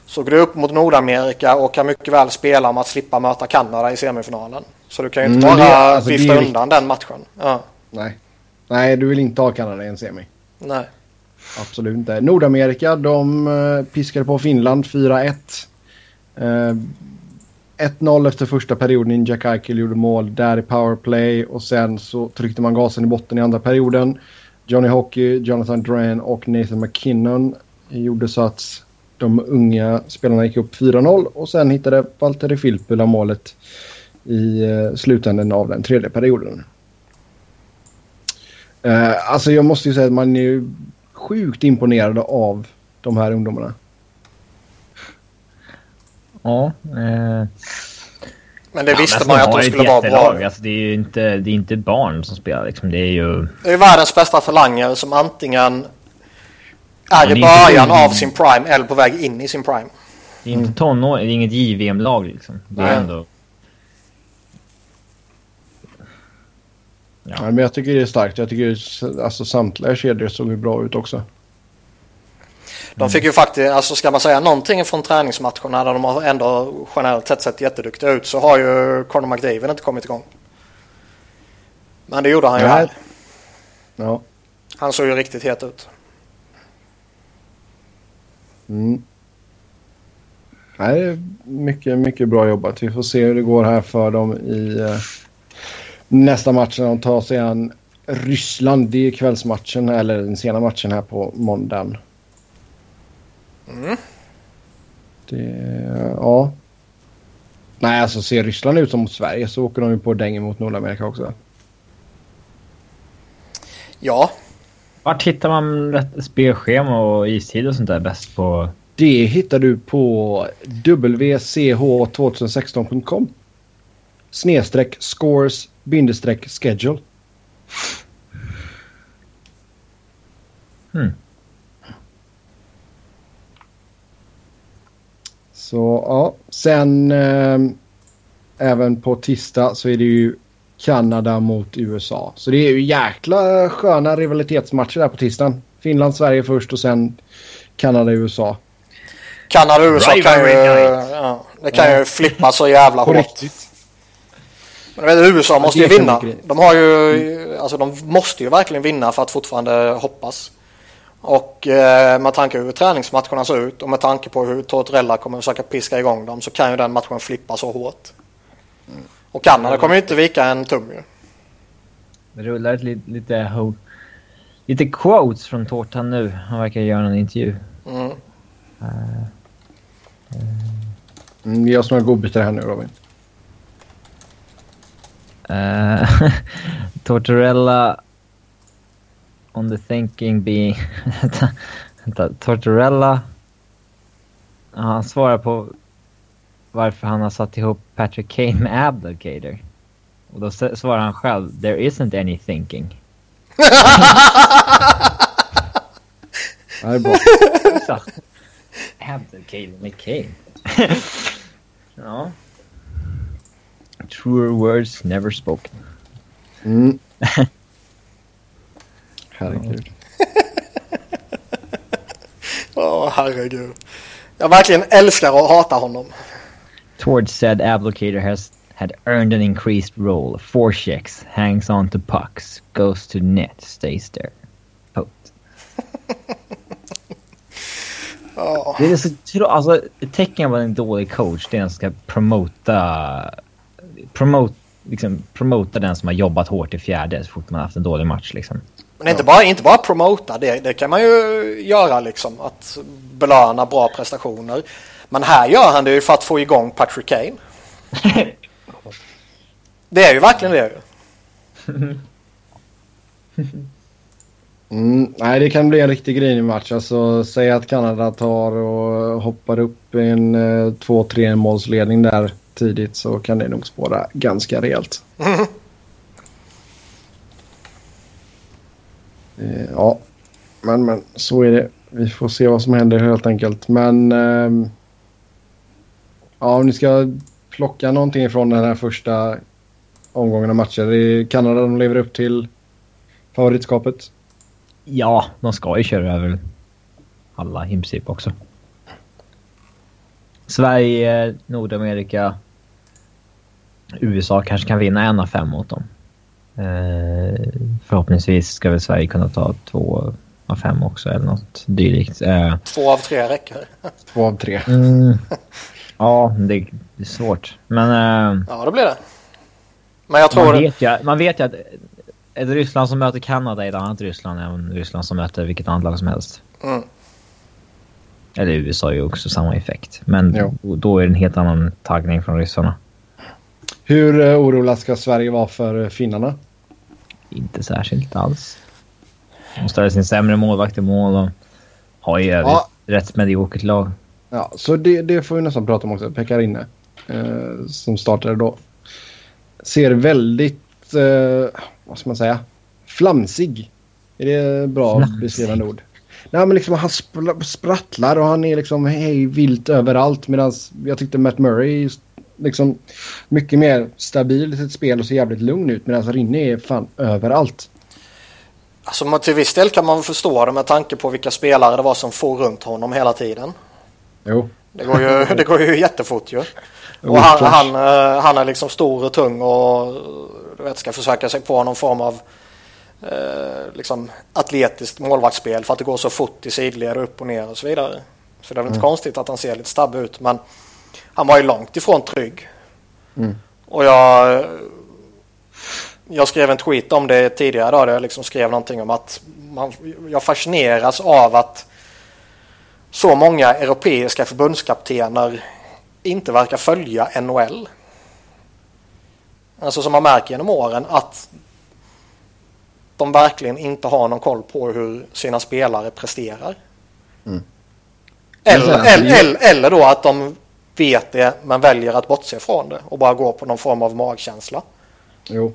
så går du upp mot Nordamerika och kan mycket väl spela om att slippa möta Kanada i semifinalen. Så du kan ju inte mm, bara alltså, vifta undan den matchen. Ja. Nej. Nej, du vill inte ha Kanada i en semi. Nej. Absolut inte. Nordamerika, de uh, piskade på Finland 4-1. 1-0 efter första perioden. Jack Eichel gjorde mål där i powerplay och sen så tryckte man gasen i botten i andra perioden. Johnny Hockey, Jonathan Dran och Nathan McKinnon gjorde så att de unga spelarna gick upp 4-0 och sen hittade Valtteri Filppula målet i eh, slutändan av den tredje perioden. Eh, alltså jag måste ju säga att man är ju sjukt imponerad av de här ungdomarna. Ja. Eh... Men det visste man ju att de skulle vara bra. Alltså, det är ju inte, det är inte barn som spelar liksom. Det är ju... Det är världens bästa talanger som antingen är i början av sin prime eller på väg in i sin prime. Det är inte mm. tonår, det är inget JVM-lag liksom. Det är ändå... Ja. ja. men jag tycker det är starkt. Jag tycker alltså, samtliga kedjor såg bra ut också. De fick ju faktiskt, alltså ska man säga någonting från träningsmatcherna där de har ändå generellt sett sett jätteduktiga ut så har ju Conor McDavid inte kommit igång. Men det gjorde han ju här. Ja. Han såg ju riktigt het ut. Mm. Nej, mycket, mycket bra jobbat. Vi får se hur det går här för dem i eh, nästa match när de tar sig an Ryssland. Det är kvällsmatchen, eller den sena matchen här på måndagen. Mm. Det, ja. Nej, alltså ser Ryssland ut som mot Sverige så åker de ju på däng mot Nordamerika också. Ja. Vart hittar man spelschema och istid och sånt där bäst på? Det hittar du på wch2016.com. Snedstreck scores bindestreck schedule. Hmm. Så ja, sen eh, även på tisdag så är det ju Kanada mot USA. Så det är ju jäkla sköna rivalitetsmatcher där på tisdagen. Finland, Sverige först och sen Kanada, USA. Kanada och USA kan ju, ja, det kan ja. ju flippa så jävla hårt. Riktigt. Men vet, USA måste ju vinna. De har ju, mm. alltså de måste ju verkligen vinna för att fortfarande hoppas. Och eh, med tanke på hur träningsmatcherna ser ut och med tanke på hur Tortorella kommer försöka piska igång dem så kan ju den matchen flippa så hårt. Mm. Och Kanada kommer ju inte vika en tum ju. Det rullar lite, lite, lite quotes från Tårtan nu. Han verkar göra en intervju. Mm. Uh, uh. Ge oss några godbitar här nu Robin. Uh, Tortorella on the thinking being... vänta, Tortorella... Han svarar på varför han har satt ihop Patrick Kane med Abdelkader. Och då svarar han själv, there isn't any thinking. det är bra. Abdelkader med Kane. ja. Truer words never spoken. Mm. Herregud. Åh, oh, herregud. Jag verkligen älskar och hatar honom. Towards said applicator has had earned an increased role. Four checks, hangs on to pucks, goes to net, stays there. Out. oh. Det är så alltså, ett tecken på en dålig coach det är att han ska promota, promote, liksom, promota den som har jobbat hårt i fjärde så fort man haft en dålig match. Liksom. Men inte bara, inte bara promota, det, det kan man ju göra liksom. Att belöna bra prestationer. Men här gör han det ju för att få igång Patrick Kane. det är ju verkligen det Mm, nej, det kan bli en riktig grinig match. Alltså, säg att Kanada tar och hoppar upp en 2-3 eh, målsledning där tidigt så kan det nog spåra ganska rejält. Eh, ja, men, men så är det. Vi får se vad som händer helt enkelt. Men eh, ja, om ni ska plocka någonting från den här första omgången av matcher. I Kanada de lever upp till favoritskapet. Ja, de ska ju köra över alla i princip också. Sverige, Nordamerika, USA kanske kan vinna en av fem mot dem. Eh, förhoppningsvis ska väl Sverige kunna ta två av fem också eller något dylikt. Eh, två av tre räcker. Två av tre. Mm, ja, det, är svårt. Men... Eh, ja, det blir det. Men jag tror... Man vet ju, man vet ju att ett Ryssland som möter Kanada är ett annat Ryssland än Ryssland som möter vilket annat lag som helst. Mm. Eller USA är ju också samma effekt. Men då, då är det en helt annan taggning från ryssarna. Hur orolig ska Sverige vara för finnarna? Inte särskilt alls. De ställer sin sämre målvakt i mål och har i övrigt ja. rätt mediokert lag. Ja, så det, det får vi nästan prata om också. Pekarinne eh, som startade då. Ser väldigt, eh, vad ska man säga, flamsig. Är det bra flamsig. beskrivande ord? Nej, men liksom han sprattlar och han är liksom hej vilt överallt medan jag tyckte Matt Murray liksom mycket mer stabil i sitt spel och ser jävligt lugn ut medan Rinne är fan överallt. Alltså till viss del kan man förstå det med tanke på vilka spelare det var som for runt honom hela tiden. Jo. Det går ju, det går ju jättefort ju. Och han, han, eh, han, är liksom stor och tung och du vet, ska försöka sig på någon form av eh, liksom atletiskt målvaktsspel för att det går så fort i sidled och upp och ner och så vidare. Så det är väl inte mm. konstigt att han ser lite stabb ut men han var ju långt ifrån trygg. Mm. Och jag, jag skrev en tweet om det tidigare då, där jag liksom skrev någonting om att man, jag fascineras av att så många europeiska förbundskaptener inte verkar följa NHL. Alltså som man märker genom åren att de verkligen inte har någon koll på hur sina spelare presterar. Mm. Eller, eller, eller, eller då att de vet det men väljer att bortse från det och bara gå på någon form av magkänsla. Jo.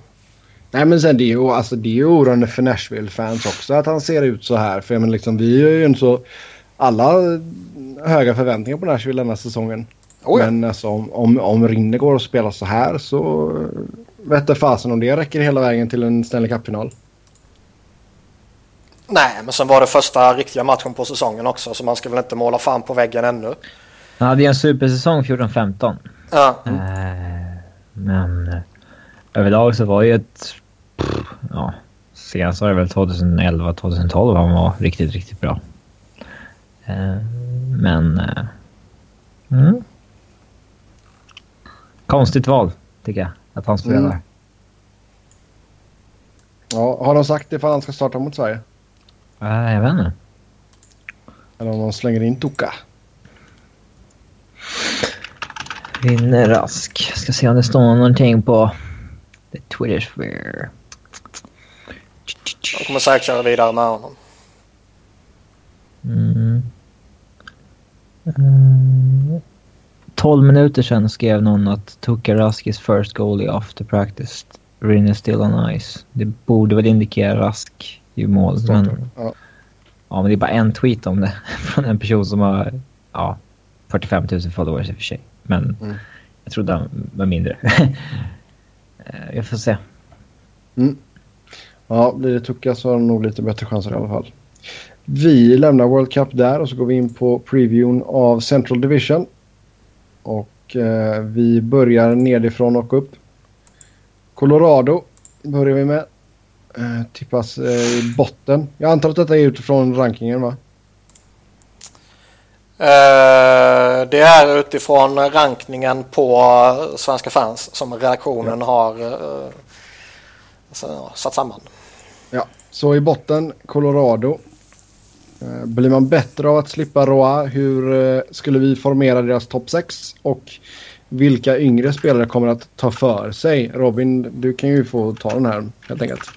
Nej men sen det är ju, alltså, det är ju oroande för Nashville-fans också att han ser ut så här. För men liksom, vi är ju inte så... Alla höga förväntningar på Nashville denna säsongen. Oh ja. Men alltså, om, om, om Rinne går och spelar så här så vette fasen om det räcker hela vägen till en Stanley Cup-final. Nej, men sen var det första riktiga matchen på säsongen också så man ska väl inte måla fan på väggen ännu. Han hade ju en supersäsong 14-15. Ja. Eh, men eh, överlag så var ju ett... Pff, ja, senast var det väl 2011-2012 han var riktigt, riktigt bra. Eh, men... Mm. Konstigt val, tycker jag, att han spelar. Mm. Ja, har de sagt ifall han ska starta mot Sverige? Äh, jag vet inte. Eller om de slänger in Toka. Vinner Rask. Ska se om det står någonting på the Twitter sphere. Jag kommer säkert köra vidare med honom. Mm. Mm. 12 minuter sedan skrev någon att Tuka Rask is first goalie after practice. Rin is still on ice. Det borde väl indikera Rask i mål. Men, ja. ja. men det är bara en tweet om det från en person som har ja, 45 000 followers i och för sig. Men mm. jag trodde han var mindre. Eh, jag får se. Mm. Ja, blir det Tucka så har de nog lite bättre chanser i alla fall. Vi lämnar World Cup där och så går vi in på previewn av Central Division. Och eh, vi börjar nedifrån och upp. Colorado börjar vi med. Eh, tippas eh, i botten. Jag antar att detta är utifrån rankingen va? Eh, det är utifrån rankningen på svenska fans som redaktionen ja. har uh, satt samman. Ja, så i botten Colorado. Blir man bättre av att slippa Roa? Hur skulle vi formera deras topp 6? Och vilka yngre spelare kommer att ta för sig? Robin, du kan ju få ta den här helt enkelt.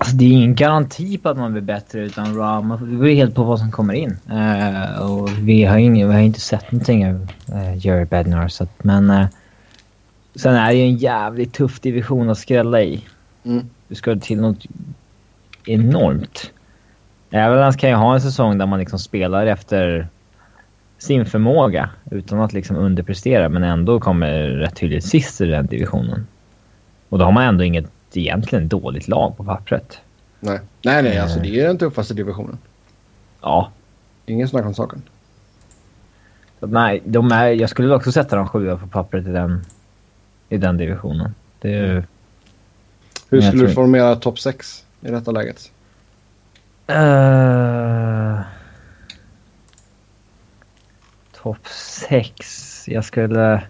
Alltså, det är ingen garanti på att man blir bättre utan Raw. Det beror helt på vad som kommer in. Uh, och vi har, ingen, vi har inte sett någonting av uh, Jerry Bednar. Så att, men uh, sen är det ju en jävligt tuff division att skrälla i. Mm. Du ska till något enormt. Även kan ju ha en säsong där man liksom spelar efter sin förmåga utan att liksom underprestera men ändå kommer rätt tydligt sist i den divisionen. Och då har man ändå inget egentligen dåligt lag på pappret. Nej, nej, nej alltså det är den tuffaste divisionen. Ja. Ingen snack om saken. nej, de är, jag skulle också sätta dem sjua på pappret i den, i den divisionen. Det är, Hur skulle du formera topp 6 i detta läget? Uh, topp 6. Jag skulle...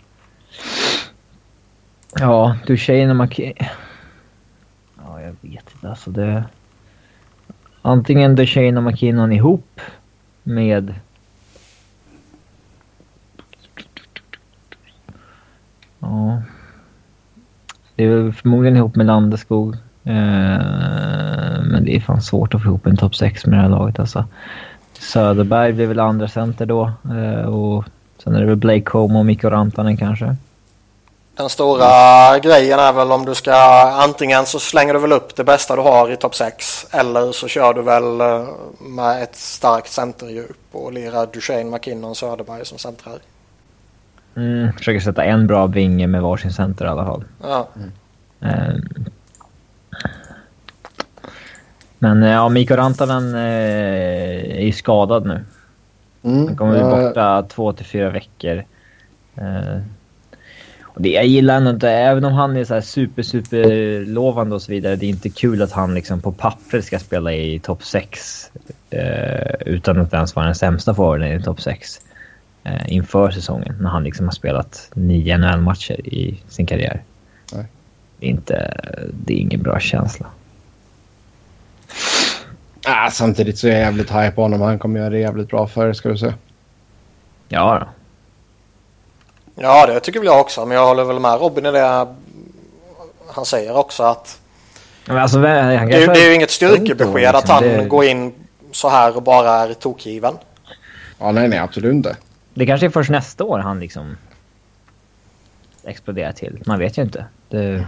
Ja, du tjejerna man jag vet inte. Alltså det... Antingen Duchene och McKinnon ihop med... Ja. Det är förmodligen ihop med Landeskog. Eh, men det är fan svårt att få ihop en topp 6 med det här laget alltså. Söderberg blir väl andra center då. Eh, och sen är det väl Blake Home och Mikko Rantanen kanske. Den stora grejen är väl om du ska antingen så slänger du väl upp det bästa du har i topp 6 eller så kör du väl eh, med ett starkt centerdjup och lirar Duchene, McKinnon, Söderberg som centrar. Mm, försöker sätta en bra vinge med varsin center i alla fall. Ja. Mm. Men ja, Mikko Rantanen eh, är skadad nu. Mm, Han kommer bli borta två till fyra veckor. Eh, och det, jag gillar ändå inte, även om han är så super, super lovande och så vidare. Det är inte kul att han liksom på pappret ska spela i topp 6. Eh, utan att ens vara den sämsta forwarden i topp 6. Eh, inför säsongen när han liksom har spelat nio NHL-matcher i sin karriär. Nej. Det, är inte, det är ingen bra känsla. Ah, samtidigt så är jag jävligt high på honom. Han kommer göra det jävligt bra för er, ska du säga. Ja då. Ja, det tycker väl jag också. Men jag håller väl med Robin i det han säger också att alltså, det, det, är ju inget styrkebesked liksom. att han det... går in så här och bara är tokgiven. Ja, nej, nej, absolut inte. Det kanske är först nästa år han liksom exploderar till. Man vet ju inte. Det...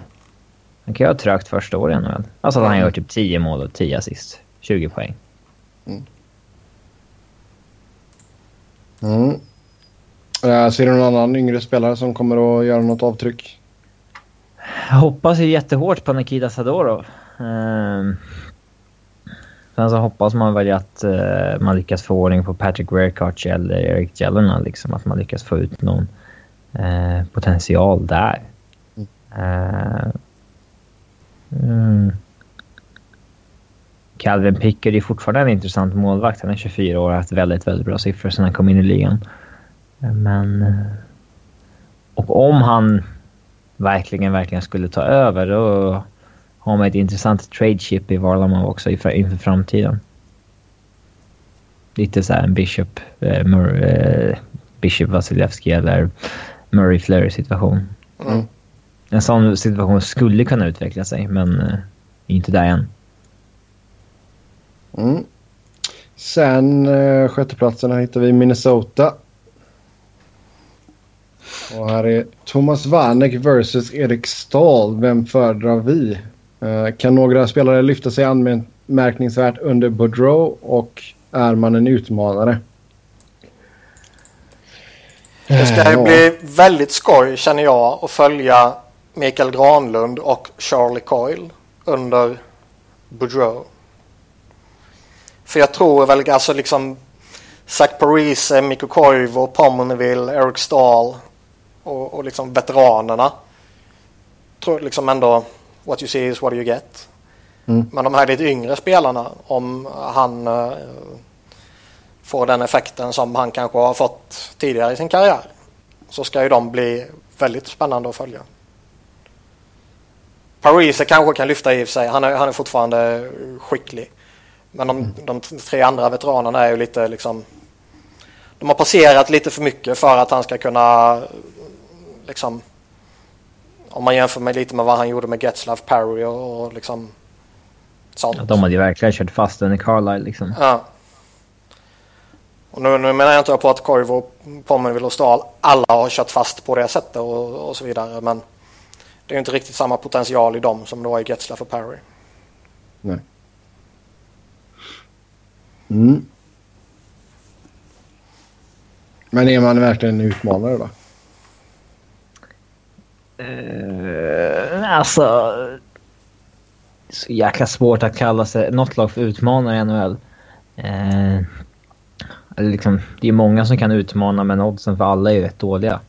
Han kan ju ha trögt första året väl. Alltså att han gör typ 10 mål och 10 assist. 20 poäng. Mm. Mm. Uh, ser du någon annan yngre spelare som kommer att göra något avtryck? Jag hoppas ju jättehårt på Nikita Sadorov. Uh, sen så hoppas man väl att uh, man lyckas få ordning på Patrick Weirkarch eller Eric Jelena. Liksom, att man lyckas få ut någon uh, potential där. Mm. Mm. Calvin Picker är fortfarande en intressant målvakt. Han är 24 år och har haft väldigt, väldigt bra siffror sedan han kom in i ligan. Men... Eh, och om han verkligen, verkligen skulle ta över då har man ett intressant trade chip i Varlamov också inför framtiden. Lite så här en Bishop, eh, Mur, eh, Bishop Vasilevski eller Murray Fleury situation. Mm. En sån situation skulle kunna utveckla sig men eh, inte där än. Mm. Sen eh, sjätteplatsen hittar vi Minnesota. Och här är Thomas Vanek versus Erik Stahl. Vem föredrar vi? Eh, kan några spelare lyfta sig anmärkningsvärt under Boudreau och är man en utmanare? Det ska ju bli väldigt skoj känner jag att följa Mikael Granlund och Charlie Coyle under Boudreau. För jag tror väl alltså liksom Zach Parise, Mikko Koivu, Pommerville, Eric Stahl och, och liksom veteranerna. Tror liksom ändå what you see is what you get. Mm. Men de här lite yngre spelarna om han uh, får den effekten som han kanske har fått tidigare i sin karriär så ska ju de bli väldigt spännande att följa. Parise kanske kan lyfta i sig. Han är, han är fortfarande skicklig. Men de, mm. de tre andra veteranerna är ju lite liksom... De har passerat lite för mycket för att han ska kunna liksom... Om man jämför med lite med vad han gjorde med Getzlaff, Parry och, och liksom sånt. Ja, de hade ju verkligen kört fast den i Carlisle liksom. Ja. Och nu, nu menar jag inte på att Koivu, Pommerville och Stahl alla har kört fast på det sättet och, och så vidare. Men det är inte riktigt samma potential i dem som det var i Getzlaff och Parry. Nej. Mm. Men är man verkligen en utmanare då? Uh, alltså... Så jäkla svårt att kalla sig något lag för utmanare i NHL. Uh, liksom, det är många som kan utmana men oddsen för alla är ju rätt dåliga.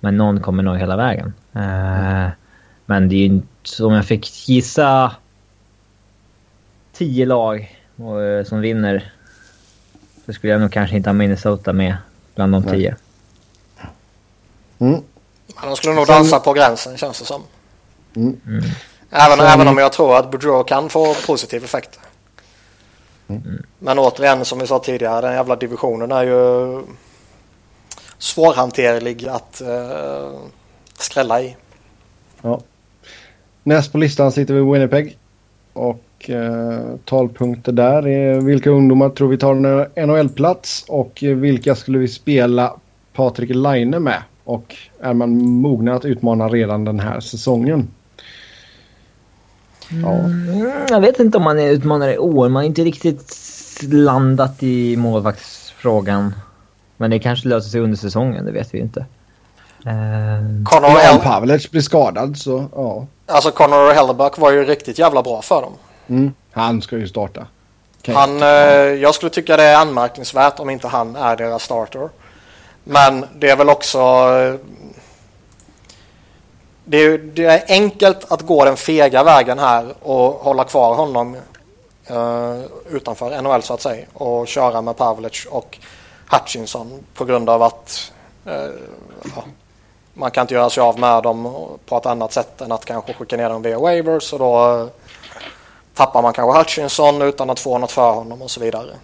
Men någon kommer nog hela vägen. Uh, men det är ju. Om jag fick gissa tio lag som vinner så skulle jag nog kanske inte ha Minnesota med bland de tio. Mm. Men de skulle nog dansa på gränsen känns det som. Mm. Mm. Även, Sen... även om jag tror att Boudreau kan få positiv effekt. Mm. Men återigen som vi sa tidigare, den jävla divisionen är ju svårhanterlig att uh, skrälla i. Ja. Näst på listan sitter vi Winnipeg. Och eh, talpunkter där är vilka ungdomar tror vi tar en NHL-plats och vilka skulle vi spela Patrik Laine med? Och är man mogna att utmana redan den här säsongen? Ja. Mm, jag vet inte om man är utmanare i år. Man har inte riktigt landat i målvaktsfrågan. Men det kanske löser sig under säsongen, det vet vi inte. Uh, Connor ja, Pavlec blir skadad så ja. Alltså Connor Hellebuck var ju riktigt jävla bra för dem. Mm, han ska ju starta. Okay. Han, eh, jag skulle tycka det är anmärkningsvärt om inte han är deras starter. Men det är väl också... Det är, det är enkelt att gå den fega vägen här och hålla kvar honom eh, utanför NHL så att säga och köra med Pavlic och Hutchinson på grund av att eh, ja, man kan inte göra sig av med dem på ett annat sätt än att kanske skicka ner dem via waivers och då eh, tappar man kanske Hutchinson utan att få något för honom och så vidare.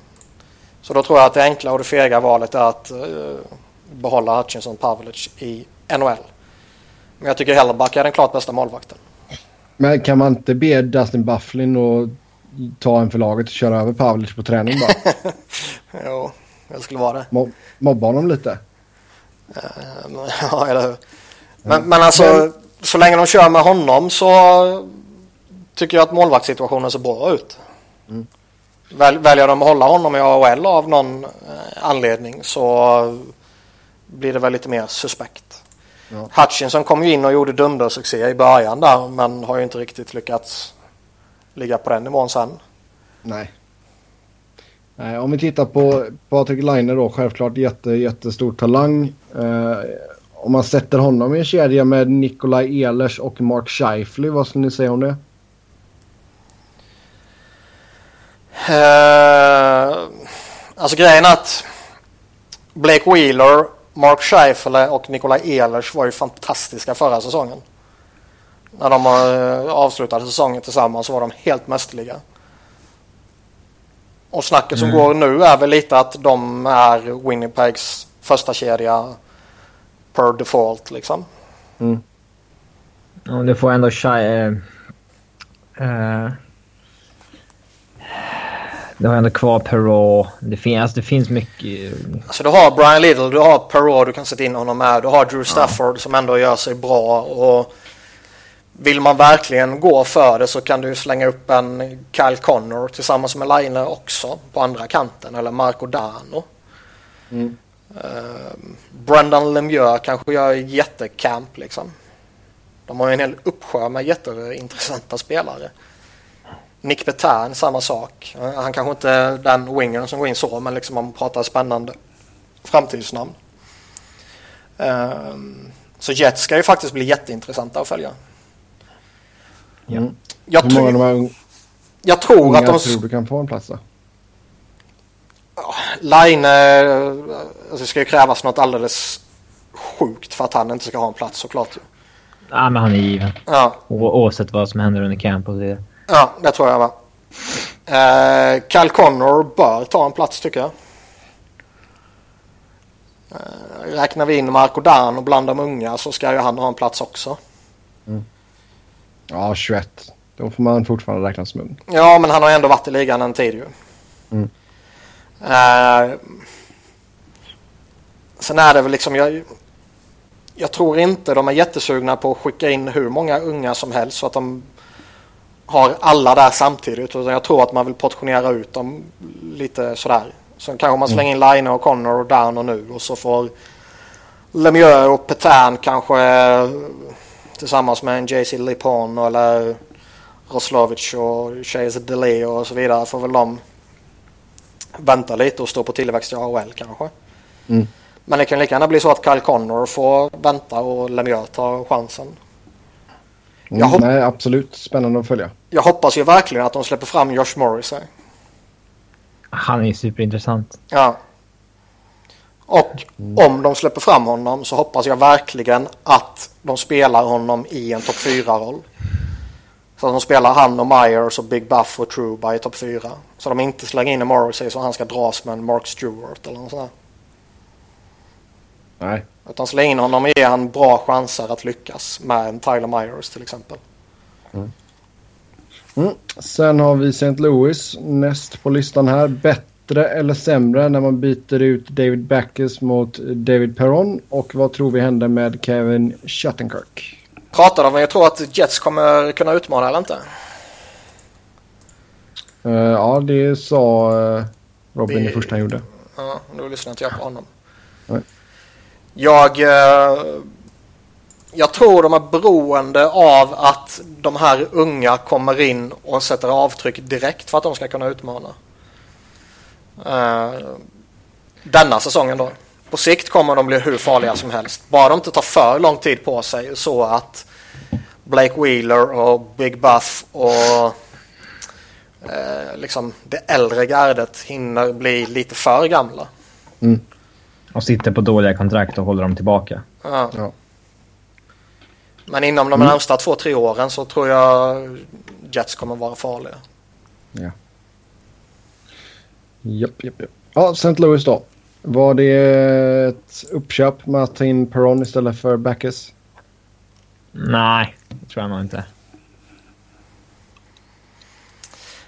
Så då tror jag att det enkla och det fega valet är att eh, behålla Hutchinson Pavlic i NHL. Men jag tycker Helleback är den klart bästa målvakten. Men kan man inte be Dustin Bufflin och ta en för laget och köra över Pavlic på träning bara? jo, det skulle vara det. Mo mobba honom lite? Uh, ja, eller hur. Men, men alltså, men... så länge de kör med honom så tycker jag att målvaktssituationen ser bra ut. Mm. Väl, väljer de att hålla honom i AHL av någon eh, anledning så blir det väl lite mer suspekt. Ja. Hutchinson kom ju in och gjorde dundersuccé i början där men har ju inte riktigt lyckats ligga på den nivån sen. Nej. Nej om vi tittar på Patrik Laine då, självklart jätte, jättestor talang. Eh, om man sätter honom i en kedja med Nikolaj Ehlers och Mark Scheifly, vad skulle ni säga om det? Uh, alltså grejen är att Blake Wheeler Mark Scheifele och Nikolaj Ehlers var ju fantastiska förra säsongen. När de eh, avslutade säsongen tillsammans så var de helt mästerliga. Och snacket som mm. går nu är väl lite att de är Winnipegs första kedja per default liksom. Mm. Och du får ändå Shai... Äh, äh, du har ändå kvar Perrault. Det, fin alltså, det finns mycket... Alltså du har Brian Little, du har Perrault du kan sätta in honom med. Du har Drew Stafford ja. som ändå gör sig bra. Och vill man verkligen gå för det så kan du slänga upp en Kyle Connor tillsammans med Line också på andra kanten. Eller Marco Dano. Mm. Uh, Brendan Lemieux kanske gör jättecamp liksom. De har ju en hel uppsjö med jätteintressanta spelare. Nick Petan, samma sak. Han kanske inte är den wingern som går in så, men liksom om man pratar spännande framtidsnamn. Um, så Jets ska ju faktiskt bli jätteintressanta att följa. Mm. Jag, av de jag tror att de... tror du kan få en plats då? Line, alltså det ska ju krävas något alldeles sjukt för att han inte ska ha en plats såklart. Ja, men han är given. Ja. oavsett vad som händer under camp och vidare. Ja, det tror jag va. Eh, Cal Connor bör ta en plats tycker jag. Eh, räknar vi in Marco Dan och bland de unga så ska ju han ha en plats också. Mm. Ja, 21. Då får man fortfarande räkna som ung. Ja, men han har ändå varit i ligan en tid ju. Mm. Eh, sen är det väl liksom, jag, jag tror inte de är jättesugna på att skicka in hur många unga som helst så att de har alla där samtidigt. Utan jag tror att man vill portionera ut dem lite sådär. Sen kanske man slänger in Line och Connor och Down och nu och så får Lemieux och Petan kanske tillsammans med en JC Lipon eller Roslovic och Chase Delay och så vidare får väl de vänta lite och stå på tillväxt i AHL kanske. Mm. Men det kan lika gärna bli så att Kyle Connor får vänta och Lemieux tar chansen. Mm, nej, absolut spännande att följa. Jag hoppas ju verkligen att de släpper fram Josh Morris här. Han är superintressant. Ja. Och mm. om de släpper fram honom så hoppas jag verkligen att de spelar honom i en topp 4-roll. Så att de spelar han och Myers och Big Buff och Truba i topp 4. Så de inte slänger in en Morrissey så han ska dras med en Mark Stewart eller något sånt Nej. Utan släng in honom och ge han bra chanser att lyckas med en Tyler Myers till exempel. Mm. Mm. Sen har vi St. Louis näst på listan här. Bättre eller sämre när man byter ut David Backes mot David Perron? Och vad tror vi händer med Kevin Shattenkirk? Pratade om jag tror att Jets kommer kunna utmana eller inte? Uh, ja, det sa uh, Robin det, det första han gjorde. Ja, då lyssnade inte jag på honom. Nej. Jag, uh, jag tror de är beroende av att de här unga kommer in och sätter avtryck direkt för att de ska kunna utmana. denna säsongen då. På sikt kommer de bli hur farliga som helst. Bara de inte tar för lång tid på sig så att Blake Wheeler och Big Buff och eh, liksom det äldre gardet hinner bli lite för gamla. Mm. Och sitter på dåliga kontrakt och håller dem tillbaka. Ja. Ja. Men inom de Mm. närmsta två, tre åren så tror jag Jets kommer vara farliga. Ja. Japp, japp, japp. Ja, St. Louis då. Var det ett uppköp med att ta in Perron istället för Backes? Nej, det tror jag nog inte.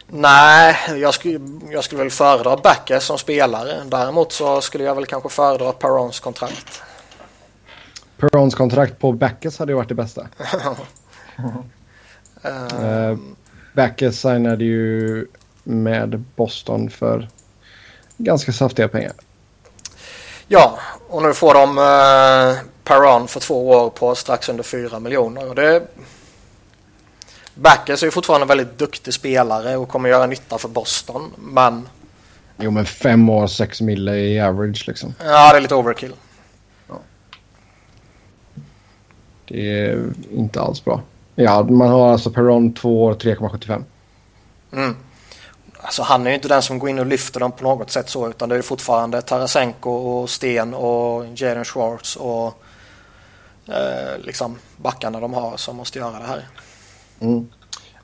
Nej, jag skulle, jag skulle väl föredra Backes som spelare. Däremot så skulle jag väl kanske föredra Perrons kontrakt. Perrons kontrakt på Backes hade ju varit det bästa. Eh, Eh, Backes signade ju med Boston för ganska saftiga pengar. Ja, och nu får de eh, Perron för två år på strax under 4 miljoner. Och det... Backes är ju fortfarande en väldigt duktig spelare och kommer göra nytta för Boston. Men Jo, men fem år, sex mille i average liksom. ja, det är lite overkill. Det är inte alls bra. Ja, man har alltså Perron två år, 3,75. Mm. Alltså han är ju inte den som går in och lyfter dem på något sätt så utan det är fortfarande Tarasenko och Sten och Jaden Schwartz och eh, liksom backarna de har som måste göra det här. Mm.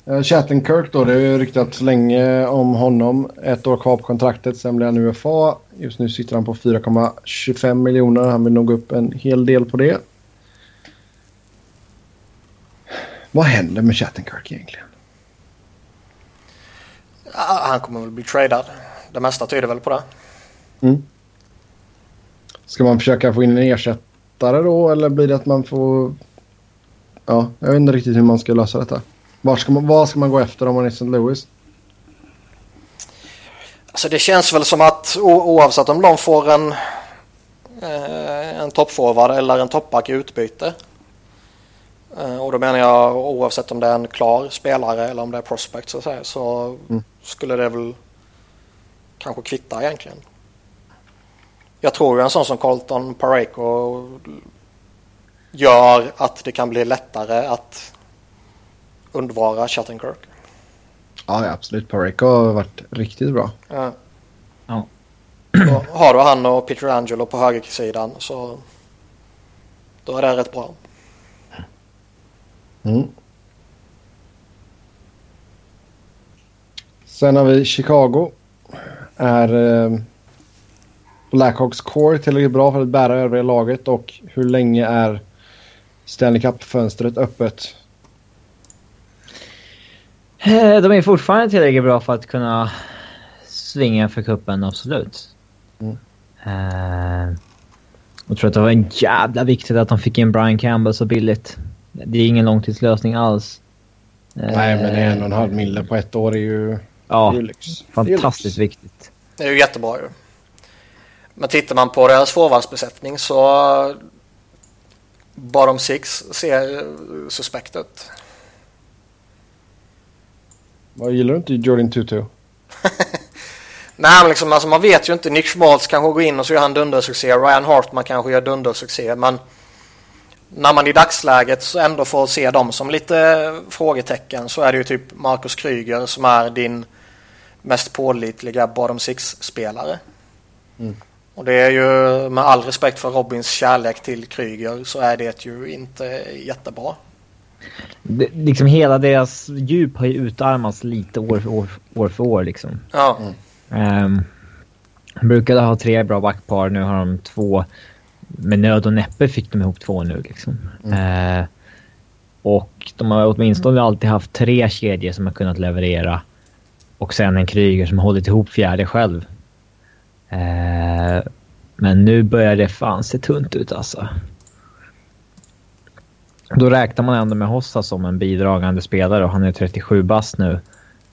Uh, Chattenkirk då, det har ju ryktats länge om honom. Ett år kvar på kontraktet, sen blir han UFA. Just nu sitter han på 4,25 miljoner. Han vill nog upp en hel del på det. Vad händer med Chattenkirk egentligen? Han kommer väl bli tradad. Det mesta tyder väl på det. Mm. Ska man försöka få in en ersättare då eller blir det att man får... Ja, jag vet inte riktigt hur man ska lösa detta. Var ska man, vad ska man gå efter om man är St. Louis? Alltså det känns väl som att oavsett om de får en, eh, en toppforward eller en toppback i utbyte. Eh, och då menar jag oavsett om det är en klar spelare eller om det är prospect så, att säga, så Mm. skulle det väl kanske kvitta egentligen. Jag tror ju en sån som Colton Pareko gör att det kan bli lättare att undvara Chattenkirk. Ja, ja absolut. Pareko har varit riktigt bra. Ja. Ja. Då har du han och Peter Angelo på högersidan så då är det rätt bra. Mm. Sen har vi Chicago. Är eh, Blackhawks core tillräckligt bra för att bära övriga laget och hur länge är Stanley Cup-fönstret öppet? Eh, De är fortfarande tillräckligt bra för att kunna svinga för kuppen absolut. Mm. Eh, jag tror att det var en jävla viktigt att de fick in Brian Campbell så billigt. Det är ingen långtidslösning alls. Eh, Nej, men en och en halv mille på ett år är ju, det Ja, är ju lyx. Det är fantastiskt lyx. viktigt. Det är ju jättebra ju. Men tittar man på deras forwardsbesättning så bottom six ser eh, suspekt ut. Vad gillar du inte Jordan Tutu? Nej men liksom, alltså man vet ju inte. Nick Schmaltz kanske går in och så gör han dundersuccé. Ryan Hartman kanske gör dundersuccé. Men när man i dagsläget så ändå får se dem som lite frågetecken så är det ju typ Marcus Kryger som är din mest pålitliga bottom six-spelare. Mm. Och det är ju med all respekt för Robins kärlek till Kryger så är det ju inte jättebra. Det, liksom hela deras djup har ju utarmats lite år för år, år, för år liksom. Ja, Um, brukade ha tre bra backpar, nu har de två. Med nöd och näppe fick de ihop två nu liksom. Eh, Och de har åtminstone alltid haft tre kedjor som har kunnat leverera. Och sen en Kryger som har hållit ihop fjärde själv. Eh, men nu börjar det fan se tunt ut alltså. Då räknar man ändå med Hossa som en bidragande spelare och han är 37 bast nu.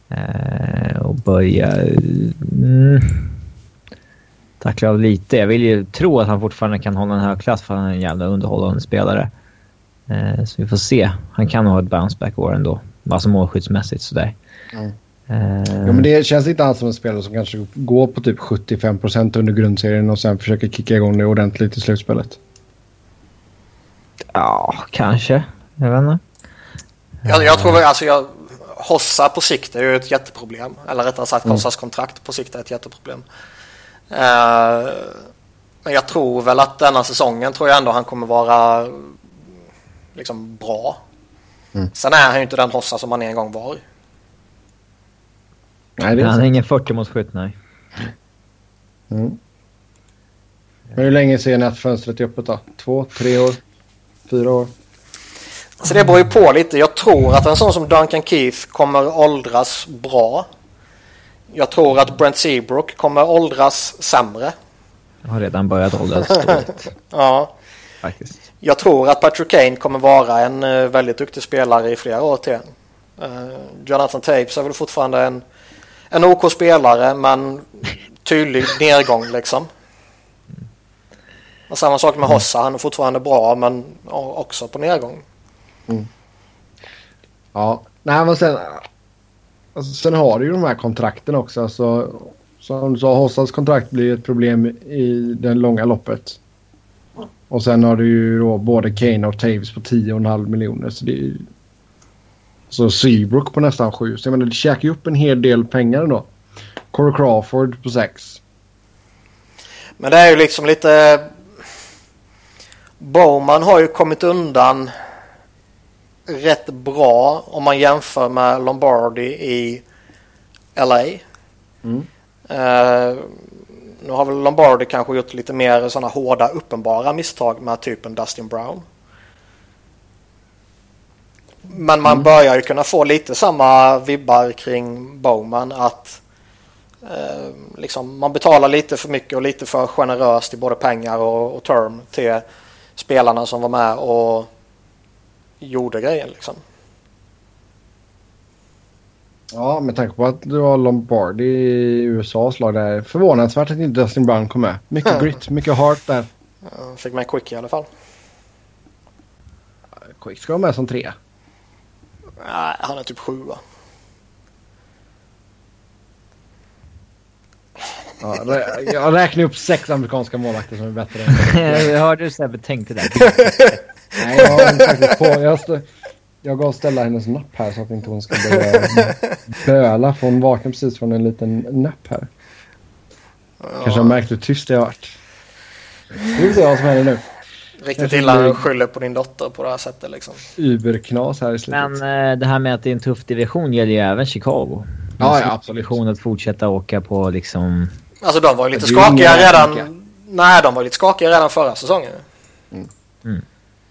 Eh, och börjar... Mm, tackla av lite. Jag vill ju tro att han fortfarande kan hålla en hög klass för han är en jävla underhållande spelare. Eh, så vi får se. Han kan ha ett bounceback-år ändå. Alltså målskyddsmässigt sådär. Mm. Uh, ja, men det känns inte alls som en spelare som kanske går på typ 75% under grundserien och sen försöker kicka igång det ordentligt i slutspelet. Ja, kanske. Jag vet inte. Jag, jag tror alltså jag, Hossa på sikt är ju ett jätteproblem. Eller rättare sagt mm. Hossas kontrakt på sikt är ett jätteproblem. Uh, men jag tror väl att denna säsongen tror jag ändå han kommer vara liksom bra. Mm. Sen är han ju inte den Hossa som han en gång var. Nej, det är han är ingen 40 mot skytt, nej. Mm. Men hur länge ser ni att fönstret är öppet då? Två, tre år? Fyra år? Så det beror ju på lite. Jag tror att en sån som Duncan Keith kommer åldras bra. Jag tror att Brent Seabrook kommer åldras sämre. Jag har redan börjat åldras dåligt. ja. Faktiskt. Jag tror att Patrick Kane kommer vara en uh, väldigt duktig spelare i flera år till. Uh, Jonathan Tapes är väl fortfarande en, en OK spelare men tydlig nedgång liksom. Och samma sak med Hossa. Han är fortfarande bra men också på nedgång. Mm. Ja, nej men sen, alltså, sen har du ju de här kontrakten också. Alltså, som du sa, Hossas kontrakt blir ett problem i det långa loppet. Och sen har du ju då både Kane och Taves på 10,5 miljoner. Så det är ju... Så Seabrook på nästan 7. Så jag menar, det käkar ju upp en hel del pengar ändå. Corey Crawford på 6. Men det är ju liksom lite... Bowman har ju kommit undan rätt bra om man jämför med Lombardi i LA. Mm. Uh, nu har väl Lombardi kanske gjort lite mer sådana hårda uppenbara misstag med typen Dustin Brown. Men man mm. börjar ju kunna få lite samma vibbar kring Bowman att eh, liksom man betalar lite för mycket och lite för generöst i både pengar och, och term till spelarna som var med och gjorde grejen liksom. Ja, med tanke på att du har Lombardi i USAs lag där. Förvånansvärt att inte Dustin Brown kom med. Mycket mm. grit, mycket heart där. Ja, fick med Quick i alla fall. Quick ska vara med som tre. Nej, han är typ sjua. Ja, jag räknar upp sex amerikanska målvakter som är bättre. jag hörde du Sebbe tänkte där. Nej, jag har faktiskt på. Jag, stå, jag gav Stella hennes napp här så att inte hon ska börja böla. För hon vaknade precis från en liten napp här. Kanske har märkt hur tyst jag har varit. Vi får se vad som händer nu. Riktigt illa att skylla på din dotter på det här sättet liksom. Uberknas här i slutet. Men eh, det här med att det är en tuff division gäller ju även Chicago. Ja, ja absolut. Att fortsätta åka på liksom... Alltså de var ju lite skakiga redan... Nej, de var lite skakiga redan förra säsongen. Mm. Mm.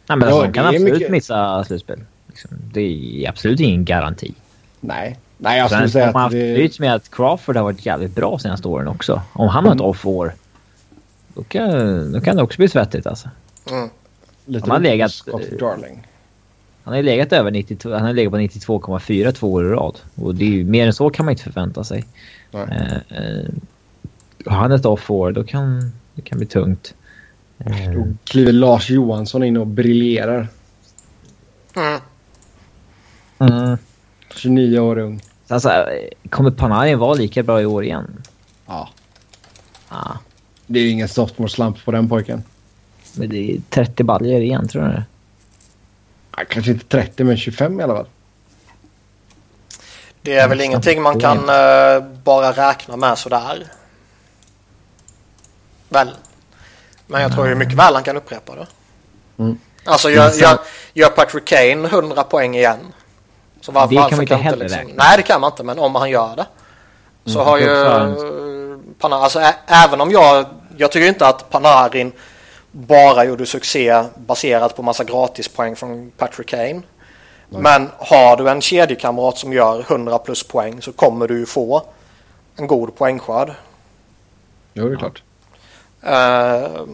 Nej, men alltså, de kan absolut mycket... missa slutspel. Liksom. Det är absolut ingen garanti. Nej. Nej, jag skulle säga att... Man det... med att Crawford har varit jävligt bra senaste åren också. Om han har ett mm. off-år, då kan, då kan det också bli svettigt alltså. Mm. Lite han har legat... Darling. Han har legat över 92, han har legat på 92,4 två år i rad. Och det är ju, mer än så kan man inte förvänta sig. Eh, eh, har han ett off-år, då kan det kan bli tungt. Eh. Då kliver Lars Johansson in och briljerar. Mm. Mm. 29 år ung. Alltså, kommer Panarin vara lika bra i år igen? Ja. Ah. Det är ju ingen sophomore slump på den pojken. Men det är 30 baljor igen, tror du? Ja, kanske inte 30, men 25 i alla fall. Det är väl mm. ingenting man kan uh, bara räkna med sådär. Väl? Men jag tror ju mycket väl han kan upprepa det. Mm. Alltså gör, gör, gör Patrick Kane 100 poäng igen. Så var, det kan man inte heller liksom, räkna. Nej det kan man inte men om han gör det. Så mm, har ju Panarin, alltså ä, även om jag, jag tycker inte att Panarin bara gjorde succé baserat på massa gratispoäng från Patrick Kane. Men har du en kedjekamrat som gör 100 plus poäng så kommer du ju få en god poängskörd. Jo, det är klart. Eh,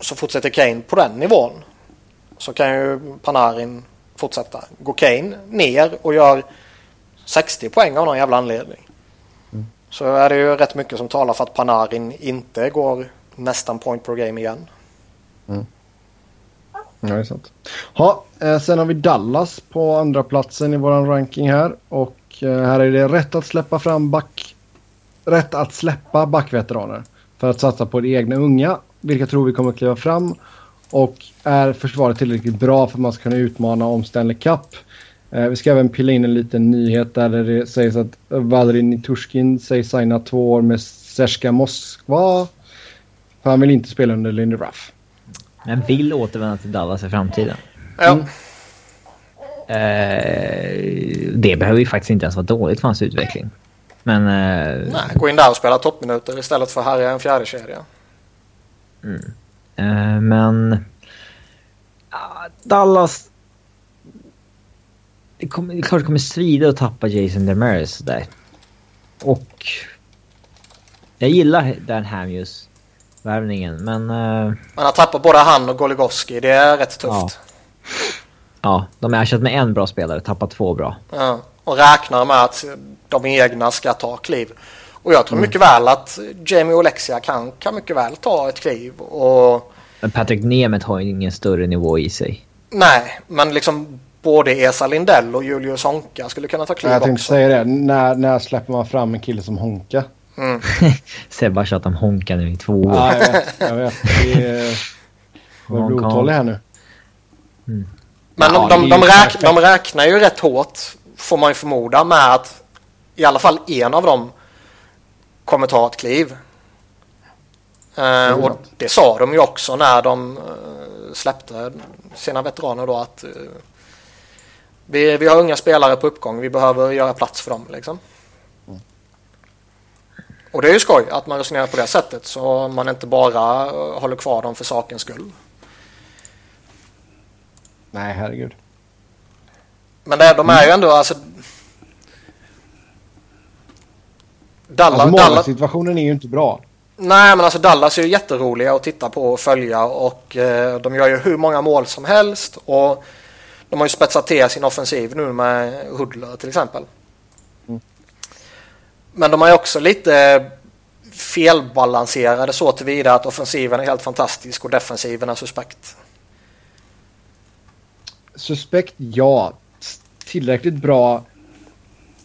så fortsätter Kane på den nivån så kan ju Panarin fortsätta. Går Kane ner och gör 60 poäng av någon jävla anledning Mm. så är det ju rätt mycket som talar för att Panarin inte går nästan point per game igen. Mm. Ja, det är sant. Ha, eh, sen har vi Dallas på andra platsen i våran ranking här. Och eh, här är det rätt att släppa fram back... Rätt att släppa backveteraner. För att satsa på de egna unga. Vilka tror vi kommer att kliva fram. Och är försvaret tillräckligt bra för att man ska kunna utmana om Stanley Cup. Eh, vi ska även pilla in en liten nyhet där det sägs att Valery Nitushkin sägs signa två år med Serska Moskva. För han vill inte spela under Lindy Ruff. Men vill återvända till Dallas i framtiden. Ja, Mm. Eh, det behöver ju faktiskt inte ens vara dåligt för hans utveckling. Men... Eh, nej, gå in där och spela toppminuter istället för att härja en fjärde kedja. eh, men... Dallas... Det, kommer, det är klart det kommer svida att tappa Jason Demers där. Och... Jag gillar Dan Hamhus värvningen men... eh, Men att tappa både han och Goligoski, det är rätt tufft. Ja. ja, de har ersatt med en bra spelare, tappat två bra. Ja, och räknar med att de egna ska ta kliv. Och jag tror mycket väl att Jamie Olexia kan, kan mycket väl ta ett kliv. Och Men Patrick Nemeth har ju ingen större nivå i sig. nej, men liksom både Esa Lindell och Julius Honka skulle kunna ta kliv Jag tänkte också. säga det. När, när släpper man fram en kille som Honka? Mm. Sebbe har tjatat om Honka nu i två år. Ja, jag vet. Jag vet. Det är... Otålig här nu. Men Ja, de, de, de, ju räk, de räknar ju rätt hårt, får man ju förmoda, med att i alla fall en av dem kommer ta ett kliv. Eh, Jo, och det sa de ju också när de eh, släppte sina veteraner då att eh, vi, vi har unga spelare på uppgång, vi behöver göra plats för dem liksom. Mm. Och det är ju skoj att man resonerar på det sättet så man inte bara eh, håller kvar dem för sakens skull. Nej, herregud. Men det, de är ju ändå alltså... Dallas, Alltså, Dallas, målvaktssituationen är ju inte bra. nej men alltså Dallas är ju jätteroliga att titta på och följa och eh, de gör ju hur många mål som helst och de har ju spetsat till sin offensiv nu med Hudler till exempel. Mm. Men de är ju också lite felbalanserade så tillvida att offensiven är helt fantastisk och defensiven är suspekt. Suspekt, ja. Tillräckligt bra.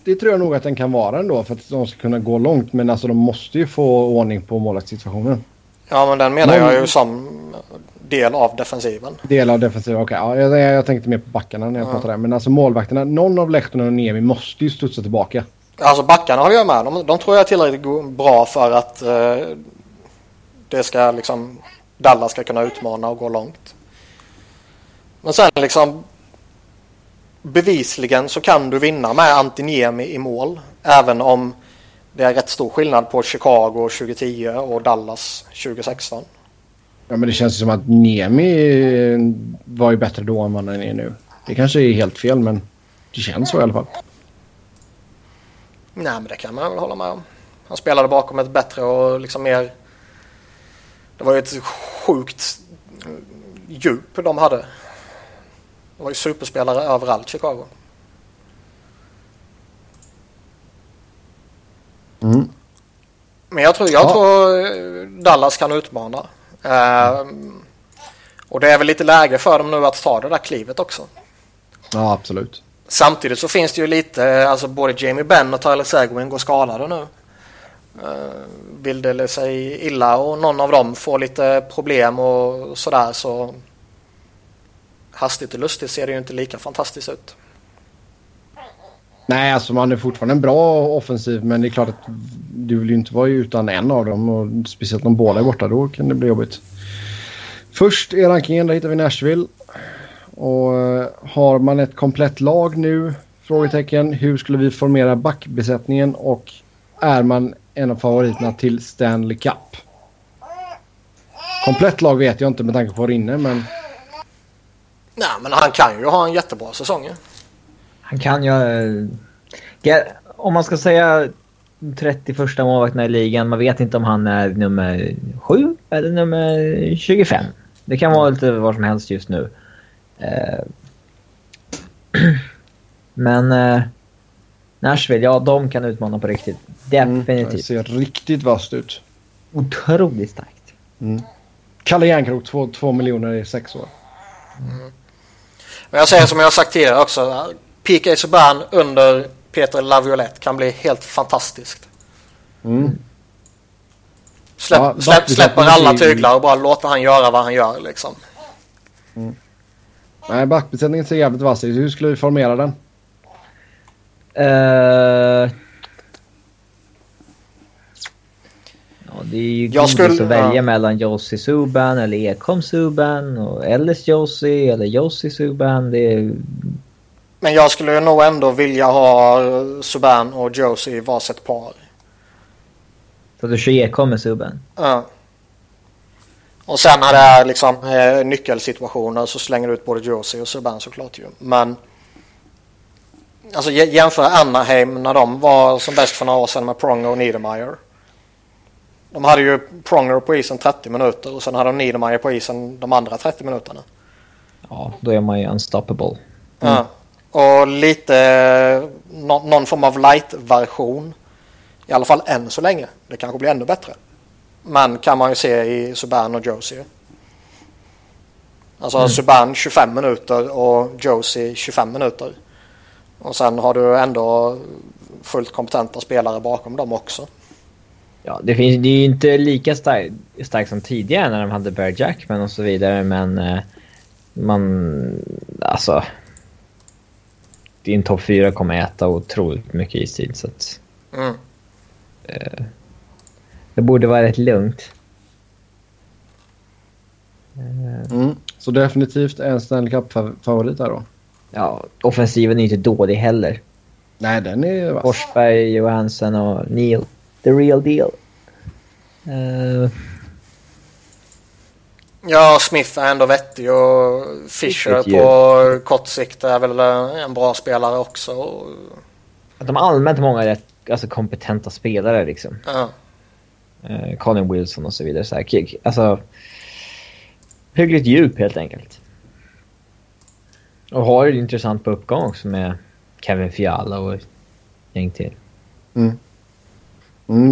Det tror jag nog att den kan vara ändå för att de ska kunna gå långt. Men alltså de måste ju få ordning på målvaktssituationen. Ja men den menar Men- jag ju som del av defensiven. Del av defensiven, okej. ja, jag, jag tänkte mer på backarna när jag Ja. pratade där. Men alltså målvakterna, någon av Lehtonen och Niemi måste ju studsa tillbaka. Alltså backarna håller jag med. De, de tror jag är tillräckligt bra för att eh, det ska liksom Dallas ska kunna utmana och gå långt. Men sen liksom bevisligen så kan du vinna med Antiniemi i mål. Även om det är rätt stor skillnad på Chicago 2010 och Dallas 2016. Ja men det känns ju som att Niemi var ju bättre då än vad han är nu. Det kanske är helt fel men det känns så i alla fall. Nej men det kan man väl hålla med om. Han spelade bakom ett bättre och liksom mer... Det var ju ett sjukt djup de hade. Det var ju superspelare överallt Chicago. Mm. Men jag tror, jag Ja. tror eh, Dallas kan utmana. Ehm, och det är väl lite läge för dem nu att ta det där klivet också. Ja absolut. Samtidigt så finns det ju lite, alltså både Jamie Benn och Tyler Seguin går skadade nu. Uh, vill det sig illa och någon av dem får lite problem och sådär så hastigt och lustigt ser det ju inte lika fantastiskt ut. Nej alltså man är fortfarande en bra offensiv men det är klart att du vill ju inte vara utan en av dem och speciellt om båda är borta då kan det bli jobbigt. Först i rankingen där hittar vi Nashville. Och eh, har man ett komplett lag nu? Frågetecken. Hur skulle vi formera backbesättningen och är man en av favoriterna till Stanley Cup? Komplett lag vet jag inte med tanke på vad det inne men Nej men han kan ju ha en jättebra säsong ju. Han kan ju... eh, Om man ska säga 31 målvakterna i ligan, man vet inte om han är nummer 7 eller nummer 25. Det kan vara lite vad som helst just nu. Eh, Men eh, Nashville, ja de kan utmana på riktigt. Mm, det Definitivt. ser riktigt vasst ut. Otroligt starkt. Kalle Järnkrok, två, två miljoner i sex år. Men jag säger som jag har sagt tidigare också. PK Subban under Peter Laviolette kan bli helt fantastiskt. Mm. Släpp, Ja, släpp, släpper alla tyglar och bara låter han göra vad han gör liksom. Nej, backbesättningen ser jävligt vass ut. Hur skulle vi formera den? Eh, det är ju Jag skulle- att välja ja. mellan Josie Subban eller Ekholm Subban och Ellis Josie eller Josie Subban. Det är, Men jag skulle nog ändå vilja ha Subban och Josie i varsitt par. så du kör Ekholm med Subban. Ja. Och sen när det är liksom eh, nyckelsituationer så slänger du ut både Josie och Subban såklart ju. Men alltså jä- jämför Anaheim när de var som bäst för några år sedan med Pronger och Niedermayer. De hade ju Pronger på isen 30 minuter och sen hade de Niedermayer på isen de andra 30 minuterna. Ja, då är man ju unstoppable. Ja. Och lite nå- någon form av light-version. I alla fall än så länge. Det kanske blir ännu bättre. Men kan man ju se i Subban och Josie. Alltså Subban 25 minuter och Josie 25 minuter. Och sen har du ändå fullt kompetenta spelare bakom dem också. Ja, det, finns, det är ju inte lika starkt stark som tidigare när de hade Bear Jackman och så vidare, men eh, man... Alltså... Din topp 4 kommer äta otroligt mycket istid, så att... Mm. Det borde vara rätt lugnt. Eh, Mm. Så definitivt en Stanley Cup-favorit där då. Ja, offensiven är inte dålig heller. Nej, den är vass. Forsberg, Johansson och Neil. The real deal. Eh, Ja, Smith är ändå vettig och Fischer på kort sikt är väl en bra spelare också. att de allmänt många rätt alltså, kompetenta spelare liksom. Ja. Eh, Colin Wilson och så vidare. Så här, alltså, hyggligt djup helt enkelt. Och har det intressant på uppgång också med Kevin Fiala och gäng till. Mm,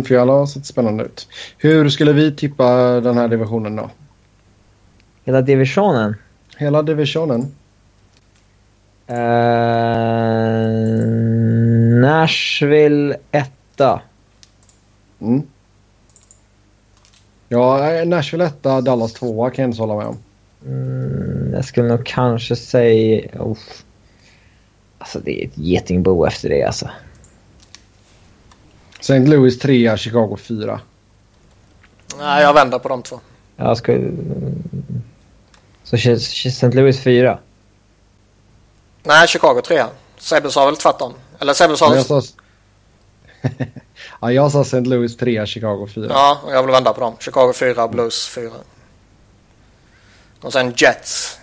Fiala har sett spännande ut. Hur skulle vi tippa den här divisionen då? Hela divisionen. Hela divisionen? Eh, Nashville etta. Mm. Ja, eh, Nashville etta, Dallas tvåa kan jag inte hålla med om. Mm, jag skulle nog kanske säga... Oh. Alltså det är ett getingbo efter det alltså. St. Louis trea, Chicago fyra. Nej, jag vänder på de två. Jag skulle... Så St. Louis fyra. Nej, Chicago trea. Sebbe sa väl tvärtom? Eller Sebbe sa... Men Jag sa... ja, jag sa St. Louis trea, Chicago fyra. Ja, och jag vill vända på dem. Chicago fyra, Blues fyra. Och sen Jets.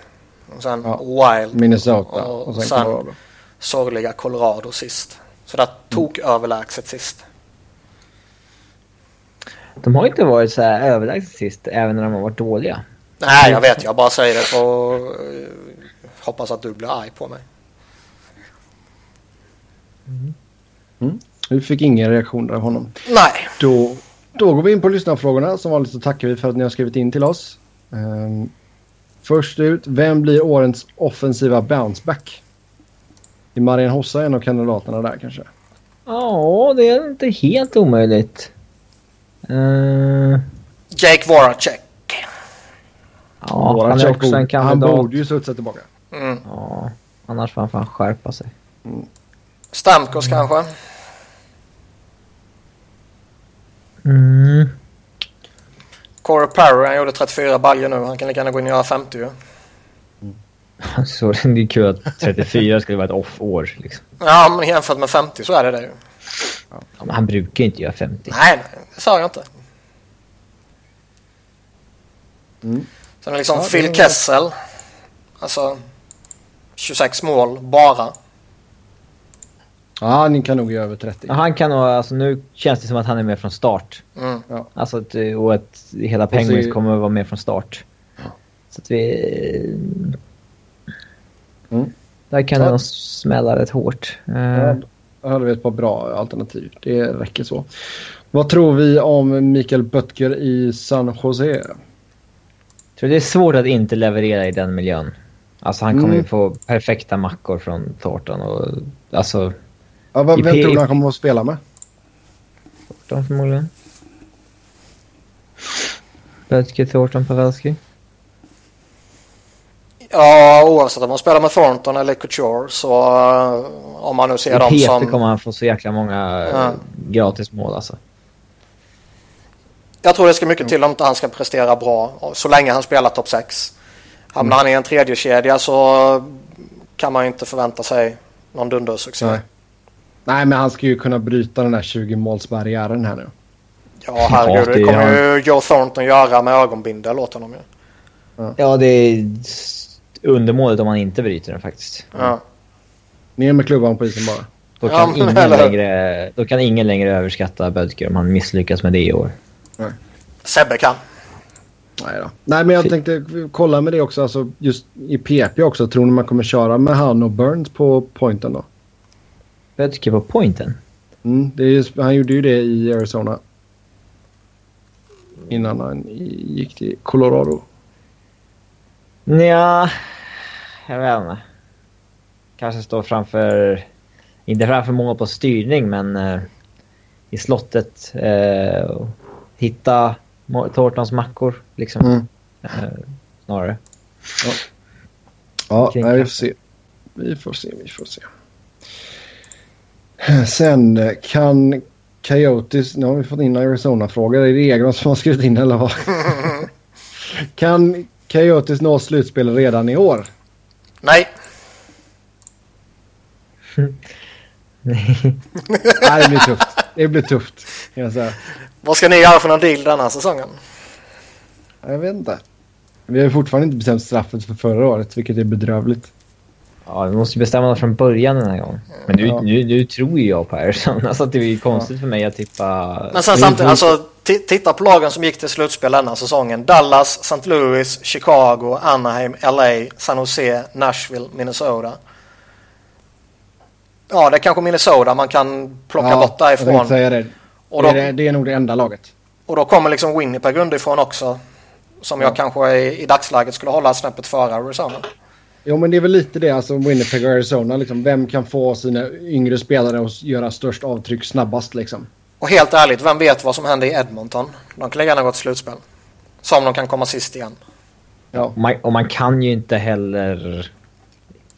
Och sen Ja. Wild. Minnesota Och och sen sen- Colorado. Sorgliga Colorado sist. Så där tog överlägset sist. De har inte varit så här överlägset sist, även när de har varit dåliga. Nej, jag vet. Jag bara säger det för att eh, hoppas att du blir arg på mig. Vi fick ingen reaktion där av honom. Nej. Då, då går vi in på lyssnarfrågorna. Som vanligt så tackar vi för att ni har skrivit in till oss. Ehm, först ut, vem blir årets offensiva bounceback? Är Marian Hossa en av kandidaterna där kanske? Ja, det är inte helt omöjligt. Uh, Jake Voracek. ja, Våran han är också en borde- Han kandidat. borde ju studsa tillbaka. Mm. Ja, annars får han fan skärpa sig. Stamkos kanske. Mm. Corey Perry, han gjorde 34 baljor nu. Han kan lika gärna gå in och göra 50 ju. Så det är kul att 34 skulle vara ett off-år. Liksom. Ja, men jämfört med 50 så är det det ju. Ja, men han brukar ju inte göra 50. Nej, nej, det sa jag inte. Mm. Sen är liksom Ja, Phil Kessel. Alltså 26 mål bara. Ja, ni kan nog göra över 30. Han kan nog, alltså nu känns det som att han är med från start. Mm. Ja. Alltså att, och att hela Penguins kommer att vara med från start. Så att vi... Mm. Där kan Ja. det nog smälla rätt hårt. Eh, Ja, Då hade vi ett par bra alternativ. Det räcker så. Vad tror vi om Mikael Böttger i San Jose? Jag tror det är svårt att inte leverera i den miljön. Alltså han kommer Mm. ju få perfekta mackor från Thornton och... Alltså... Ja, vad, vem tror du han kommer att spela med? Thornton förmodligen. Böttger, Thornton, Pavelski. Ja, oavsett om man spelar med Thornton eller Couture så eh, om man nu ser dem som... kommer han få så jäkla många Ja. ja. gratis mål alltså. Jag tror det ska mycket till om inte han ska prestera bra så länge han spelar topp 6. Hamnar han i en tredje kedja så kan man ju inte förvänta sig någon dundersuccé. Nej. Nej, men han ska ju kunna bryta den där 20-målsbarriären här nu. Ja, herregud. Ja, det det kommer ju Joe Thornton göra med ögonbindel åt honom ju. Ja, det är undermåligt om man inte bryter den faktiskt. Ja. Ner med klubban på isen bara. Då Ja, kan, men ingen, eller längre, då kan ingen längre överskatta Böttger om han misslyckas med det i år. Sebbe kan. Nej, då. Nej, men jag tänkte kolla med det också. Alltså, just i PP också. Tror ni man kommer köra med han och Burns på pointen då? Böttger på pointen? Mm, det är just, han gjorde ju det i Arizona. Innan han i- gick till Colorado. Ja, jag vet inte. Kanske står framför, inte framför mål på styrning men eh, i slottet. Eh, hitta Thorntons mackor liksom. Mm. Eh, snarare. Ja, Kring nej, vi får se. Vi får se, vi får se. Sen kan Coyotes... Nu har vi fått in Arizona-frågor. Är det Egon som har skrivit in eller vad? kan Coyotes nå slutspel redan i år? Nej. Nej, det blir tufft. Det blir tufft, jag säga. Vad ska ni göra för någon deal denna säsongen? Jag vet inte. Vi har fortfarande inte bestämt straffet för förra året, vilket är bedrövligt. Ja, vi måste bestämma oss från början den här gången. Men nu, Ja. nu, nu tror ju jag på Arizona, så att det är ju konstigt för mig att tippa... Men sen samtidigt, alltså titta på lagen som gick till slutspel denna säsongen. Dallas, St. Louis, Chicago, Anaheim, LA, San Jose, Nashville, Minnesota. Ja, det är kanske Minnesota man kan plocka bort Jag tänkte därifrån. säga det. Och det, då, är, det är nog det enda laget. och då kommer liksom Winnipeg underifrån också. Som jag kanske i, i dagsläget skulle hålla snäppet före Arizona. Jo, men det är väl lite det. Alltså Winnipeg och Arizona. Liksom, vem kan få sina yngre spelare att göra störst avtryck snabbast? Liksom? Och helt ärligt, vem vet vad som händer i Edmonton? De kan gärna gå till slutspel. Som de kan komma sist igen. Ja. Och man, och man kan ju inte heller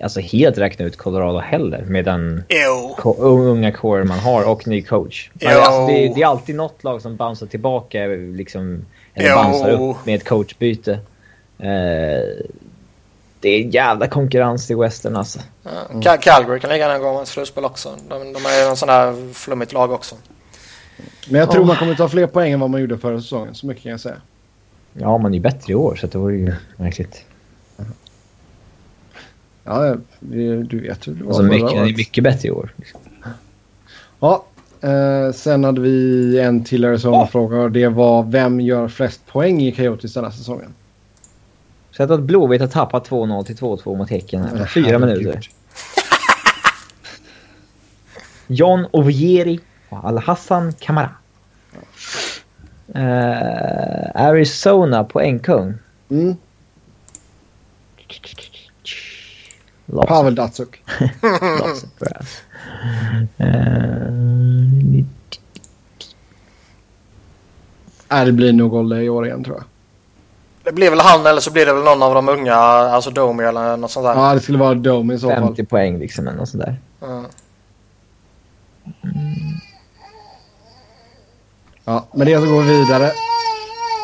alltså helt räkna ut Colorado heller med den ko- unga core man har och ny coach. Alltså, det, är- det är alltid något lag som bouncear tillbaka liksom, eller bouncear upp med ett coachbyte. Eh, det är jävla konkurrens i Western alltså. Ja, Cal- Calgary kan lika gärna gå med slutspel också. De, de är ju en sån där flummigt lag också. Men jag tror Åh. man kommer ta fler poäng än vad man gjorde förra säsongen. Så mycket kan jag säga. Ja, man är ju bättre i år så det vore ju märkligt. Ja, du vet hur det var Alltså mycket, det är mycket bättre i år. Liksom. Ja, eh, sen hade vi en till Arizona-fråga och det var vem gör flest poäng i Coyotes denna säsongen? Så att Blåvitt har tappat 2-0 till 2-2 mot Häcken här på fyra minuter. John Ovieri Al-Hassan Kamara. Eh, Arizona poängkung. Mm. Lots Pavel Datsuk. grass. Eh, Nej, det blir nog Olle i år igen tror jag. Det blir väl han eller så blir det väl någon av de unga, alltså Domi eller något sånt där. Ja, det skulle vara Dome i så fall. 50 poäng liksom eller något sånt där. Ja. Ja, men det så går vi vidare.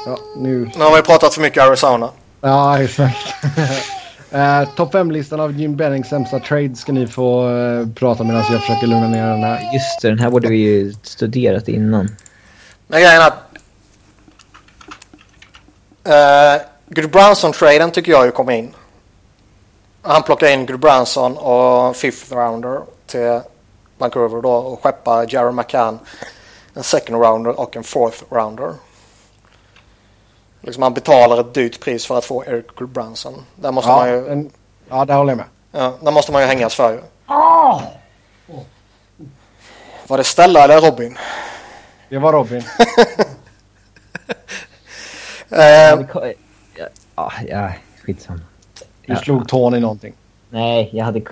Ja, nu... Nu har vi pratat för mycket Arizona. Ja, exakt. eh, Topp 5-listan av Jim Bennings sämsta trade ska ni få eh, prata medan jag försöker lugna ner den här. Just det, den här borde vi ju studerat innan. Men grejen är att... Uh, Gudbranson-traden tycker jag ju kom in. Han plockade in Gudbranson och fifth rounder till Vancouver då och skeppa Jaron McCann en second rounder och en fourth rounder. Liksom man betalar ett dyrt pris för att få Eric Branson. Där måste Ja, man ju, en, ja, där håller jag med. ja, där måste man ju hängas för ju. Var det Stella eller Robin? Det var Robin. Eh, Ja, ja, skitsamma. Du Ja. slog tån i någonting. Nej, jag hade...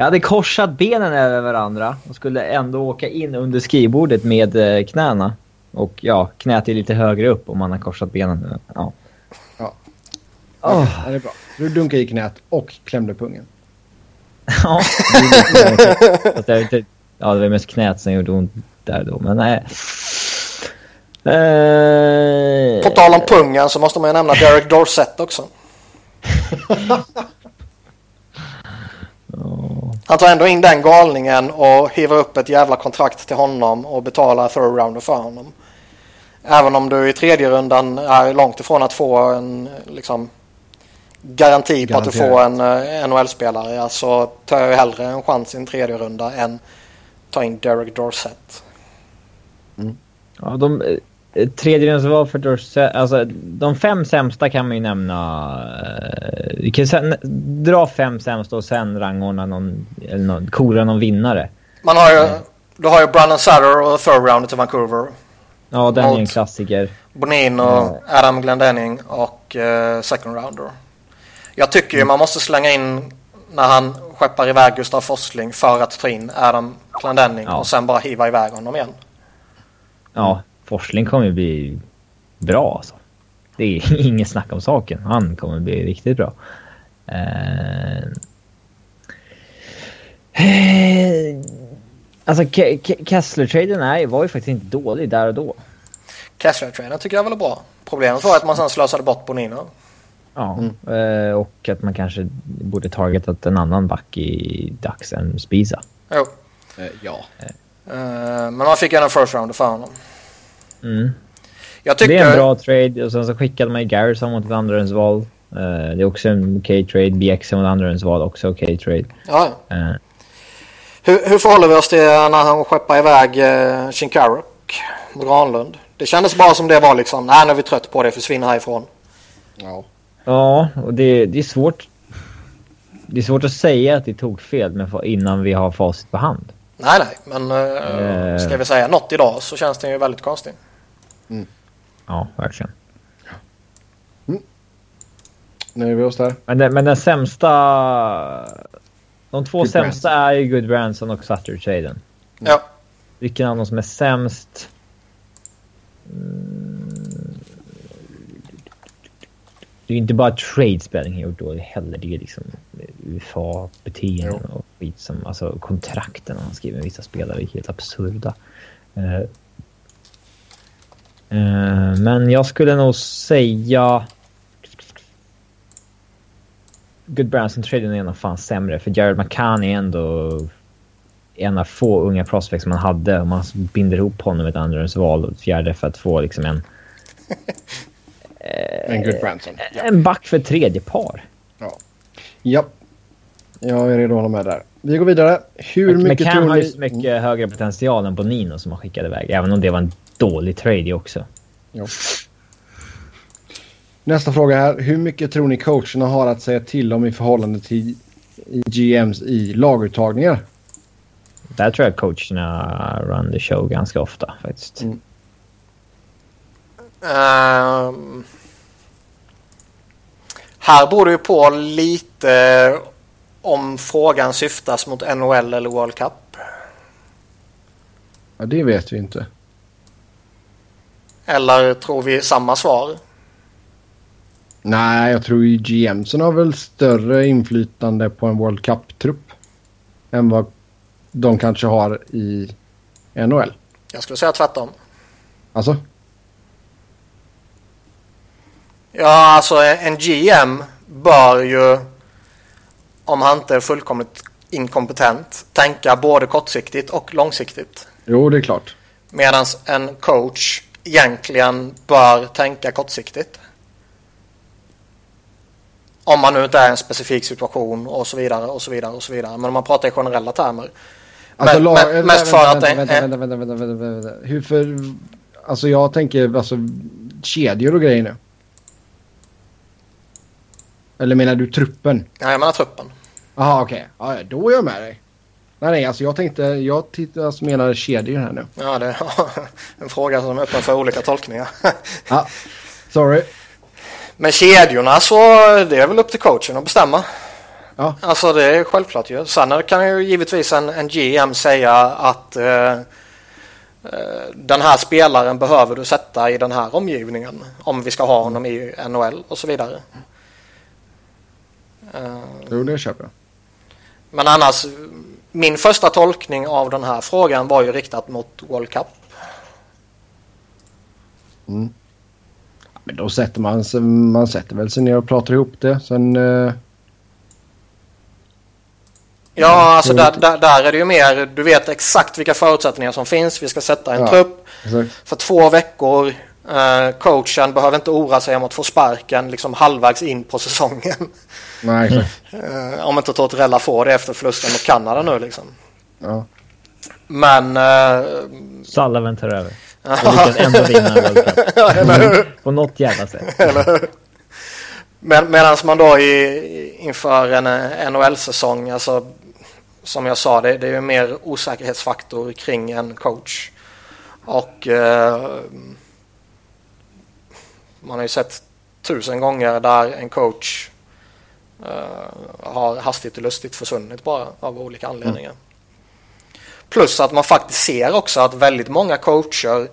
Jag hade korsat benen över varandra och skulle ändå åka in under skrivbordet med eh, knäna. Och ja, knät är lite högre upp om man har korsat benen. Ja. Ja. Åh. Ja, det är bra. Du dunkade i knät och klämde pungen. Ja, det inte- ja, det var mest knät som gjorde ont där då, men nej. Eh, på tal om pungen så måste man ju nämna Derek Dorsett också. Han tar ändå in den galningen och hivar upp ett jävla kontrakt till honom och betalar third rounder för honom. Även om du i tredje rundan är långt ifrån att få en liksom, garanti på att du får en eh, NHL-spelare så tar jag hellre en chans i en tredje runda än ta in Derek Dorsett. Ja, de eh, tredjedelsval för alltså de fem sämsta kan man ju nämna. eh, Vi kan sen, dra fem sämsta och sen rangordna någon, eller någon, kora någon vinnare. Man har ju, du har ju Brandon Sutter och third rounder till Vancouver. Ja, den är en klassiker. Bonino, Adam Glendening och eh, second rounder. Jag tycker ju man måste slänga in när han skeppar iväg Gustav Forsling för att ta in Adam Glendening Ja. och sen bara hiva iväg honom igen. Ja, Forsling kommer ju bli bra alltså. Det är inget snack om saken. Han kommer bli riktigt bra. Eh... Alltså Ke- Ke- Kessler-traden var ju faktiskt inte dålig där och då. Kessler-traden tycker jag väl är bra. Problemet var att man sen slösade bort Bonino. Ja, eh, och att man kanske borde targetat en annan back i dags än Spisa. Jo. ja. Eh, men man fick ju en first rounder för honom. Mm. Jag Det är tycker... en bra trade och sen så skickade man ju Garrison mot ett andrahandsval. Uh, det är också en okej trade. BX mot andrahandsval också okej trade. Ja, ja. Eh, hur, hur förhåller vi oss till när han skeppar iväg eh, Shinkaruk mot Granlund? Det kändes bara som det var liksom, nej nu är vi trött på det, försvinner härifrån. ja. Ja, och det, det är svårt. Det är svårt att säga att det tog fel med, innan vi har facit på hand. Nej, nej, men eh, Eh. ska vi säga något idag så känns det ju väldigt konstigt. Ja, verkligen. Nu är vi oss där. Men, men den sämsta... De två Good sämsta är ju Good Branson och Sutter-traden. Ja, Vilken av dem som är sämst? Mm. Det är ju inte bara tradespelning han gjort dåligt heller. Det är liksom UFA-beteenden och skit som... Alltså kontrakten han skriver med vissa spelare är helt absurda. Eh, eh, men jag skulle nog säga... Good Branson-traden är nog fan sämre. För Jared McCann är ändå en av få unga prospects man hade. Och man binder ihop honom med ett andrahandsval och ett fjärde för att få liksom en, En good Branson. Ja. en back för tredje par. ja. Ja. Jag är redo att hålla med där. Vi går vidare. Hur mycket McCann tror har ju ni... så mycket högre potential än Bonino som han skickade iväg. Även om det var en dålig trade också. Ja. Nästa fråga här. Hur mycket tror ni coacherna har att säga till om i förhållande till i GMs i laguttagningar? Där tror jag coacherna run the show ganska ofta faktiskt. Mm. Ehm, här beror det ju på lite om frågan syftas mot NHL eller World Cup. Ja, det vet vi inte. Eller tror vi samma svar? Nej, jag tror ju GMsen har väl större inflytande på en World Cup-trupp än vad de kanske har i NHL. Jag skulle säga tvärtom. Alltså? Ja, alltså en GM bör ju, om han inte är fullkomligt inkompetent, tänka både kortsiktigt och långsiktigt. Jo, det är klart. Medan en coach egentligen bör tänka kortsiktigt. Om man nu inte är i en specifik situation och så vidare och så vidare och så vidare. Men om man pratar i generella termer. Alltså, Men- lag, men- vänta, mest för att vänta, vänta, vänta, vänta, vänta, vänta. Hur för... Alltså jag tänker alltså kedjor och grejer nu. Eller menar du truppen? Ja, jag menar truppen. Jaha okej. Ja, ja, då är jag med dig. Nej nej alltså jag tänkte, jag tittar, alltså, menar kedjor här nu. Ja, det är en fråga som är öppen för olika tolkningar. Ja, sorry. Men kedjorna så det är väl upp till coachen att bestämma. Ja. Alltså det är självklart ju. Sen kan ju givetvis en, en GM säga att eh, eh, den här spelaren behöver du sätta i den här omgivningen om vi ska ha honom i NHL och så vidare. Eh, Jo det köper jag. men annars, min första tolkning av den här frågan var ju riktat mot World Cup. Mm. Men då sätter man, sig- man sätter väl sig ner och pratar ihop det. Sen... eh, Ja, alltså Mm. där, där, där är det ju mer, du vet exakt vilka förutsättningar som finns. Vi ska sätta en Ja. trupp exakt. för två veckor. Eh, coachen behöver inte oroa sig om att få sparken liksom halvvägs in på säsongen. Nej. Eh, om inte Tortorella får det efter förlusten mot Kanada nu liksom. Ja. Men... Eh, Sullivan tar över. Och lyckas ändå vinna World Cup. På något jävla sätt. Men, Medan man då i, inför en eh, NHL-säsong, alltså som jag sa, det, det är ju mer osäkerhetsfaktor kring en coach. Och eh, man har ju sett tusen gånger där en coach har hastigt och lustigt försvunnit bara av olika anledningar. Plus att man faktiskt ser också att väldigt många coacher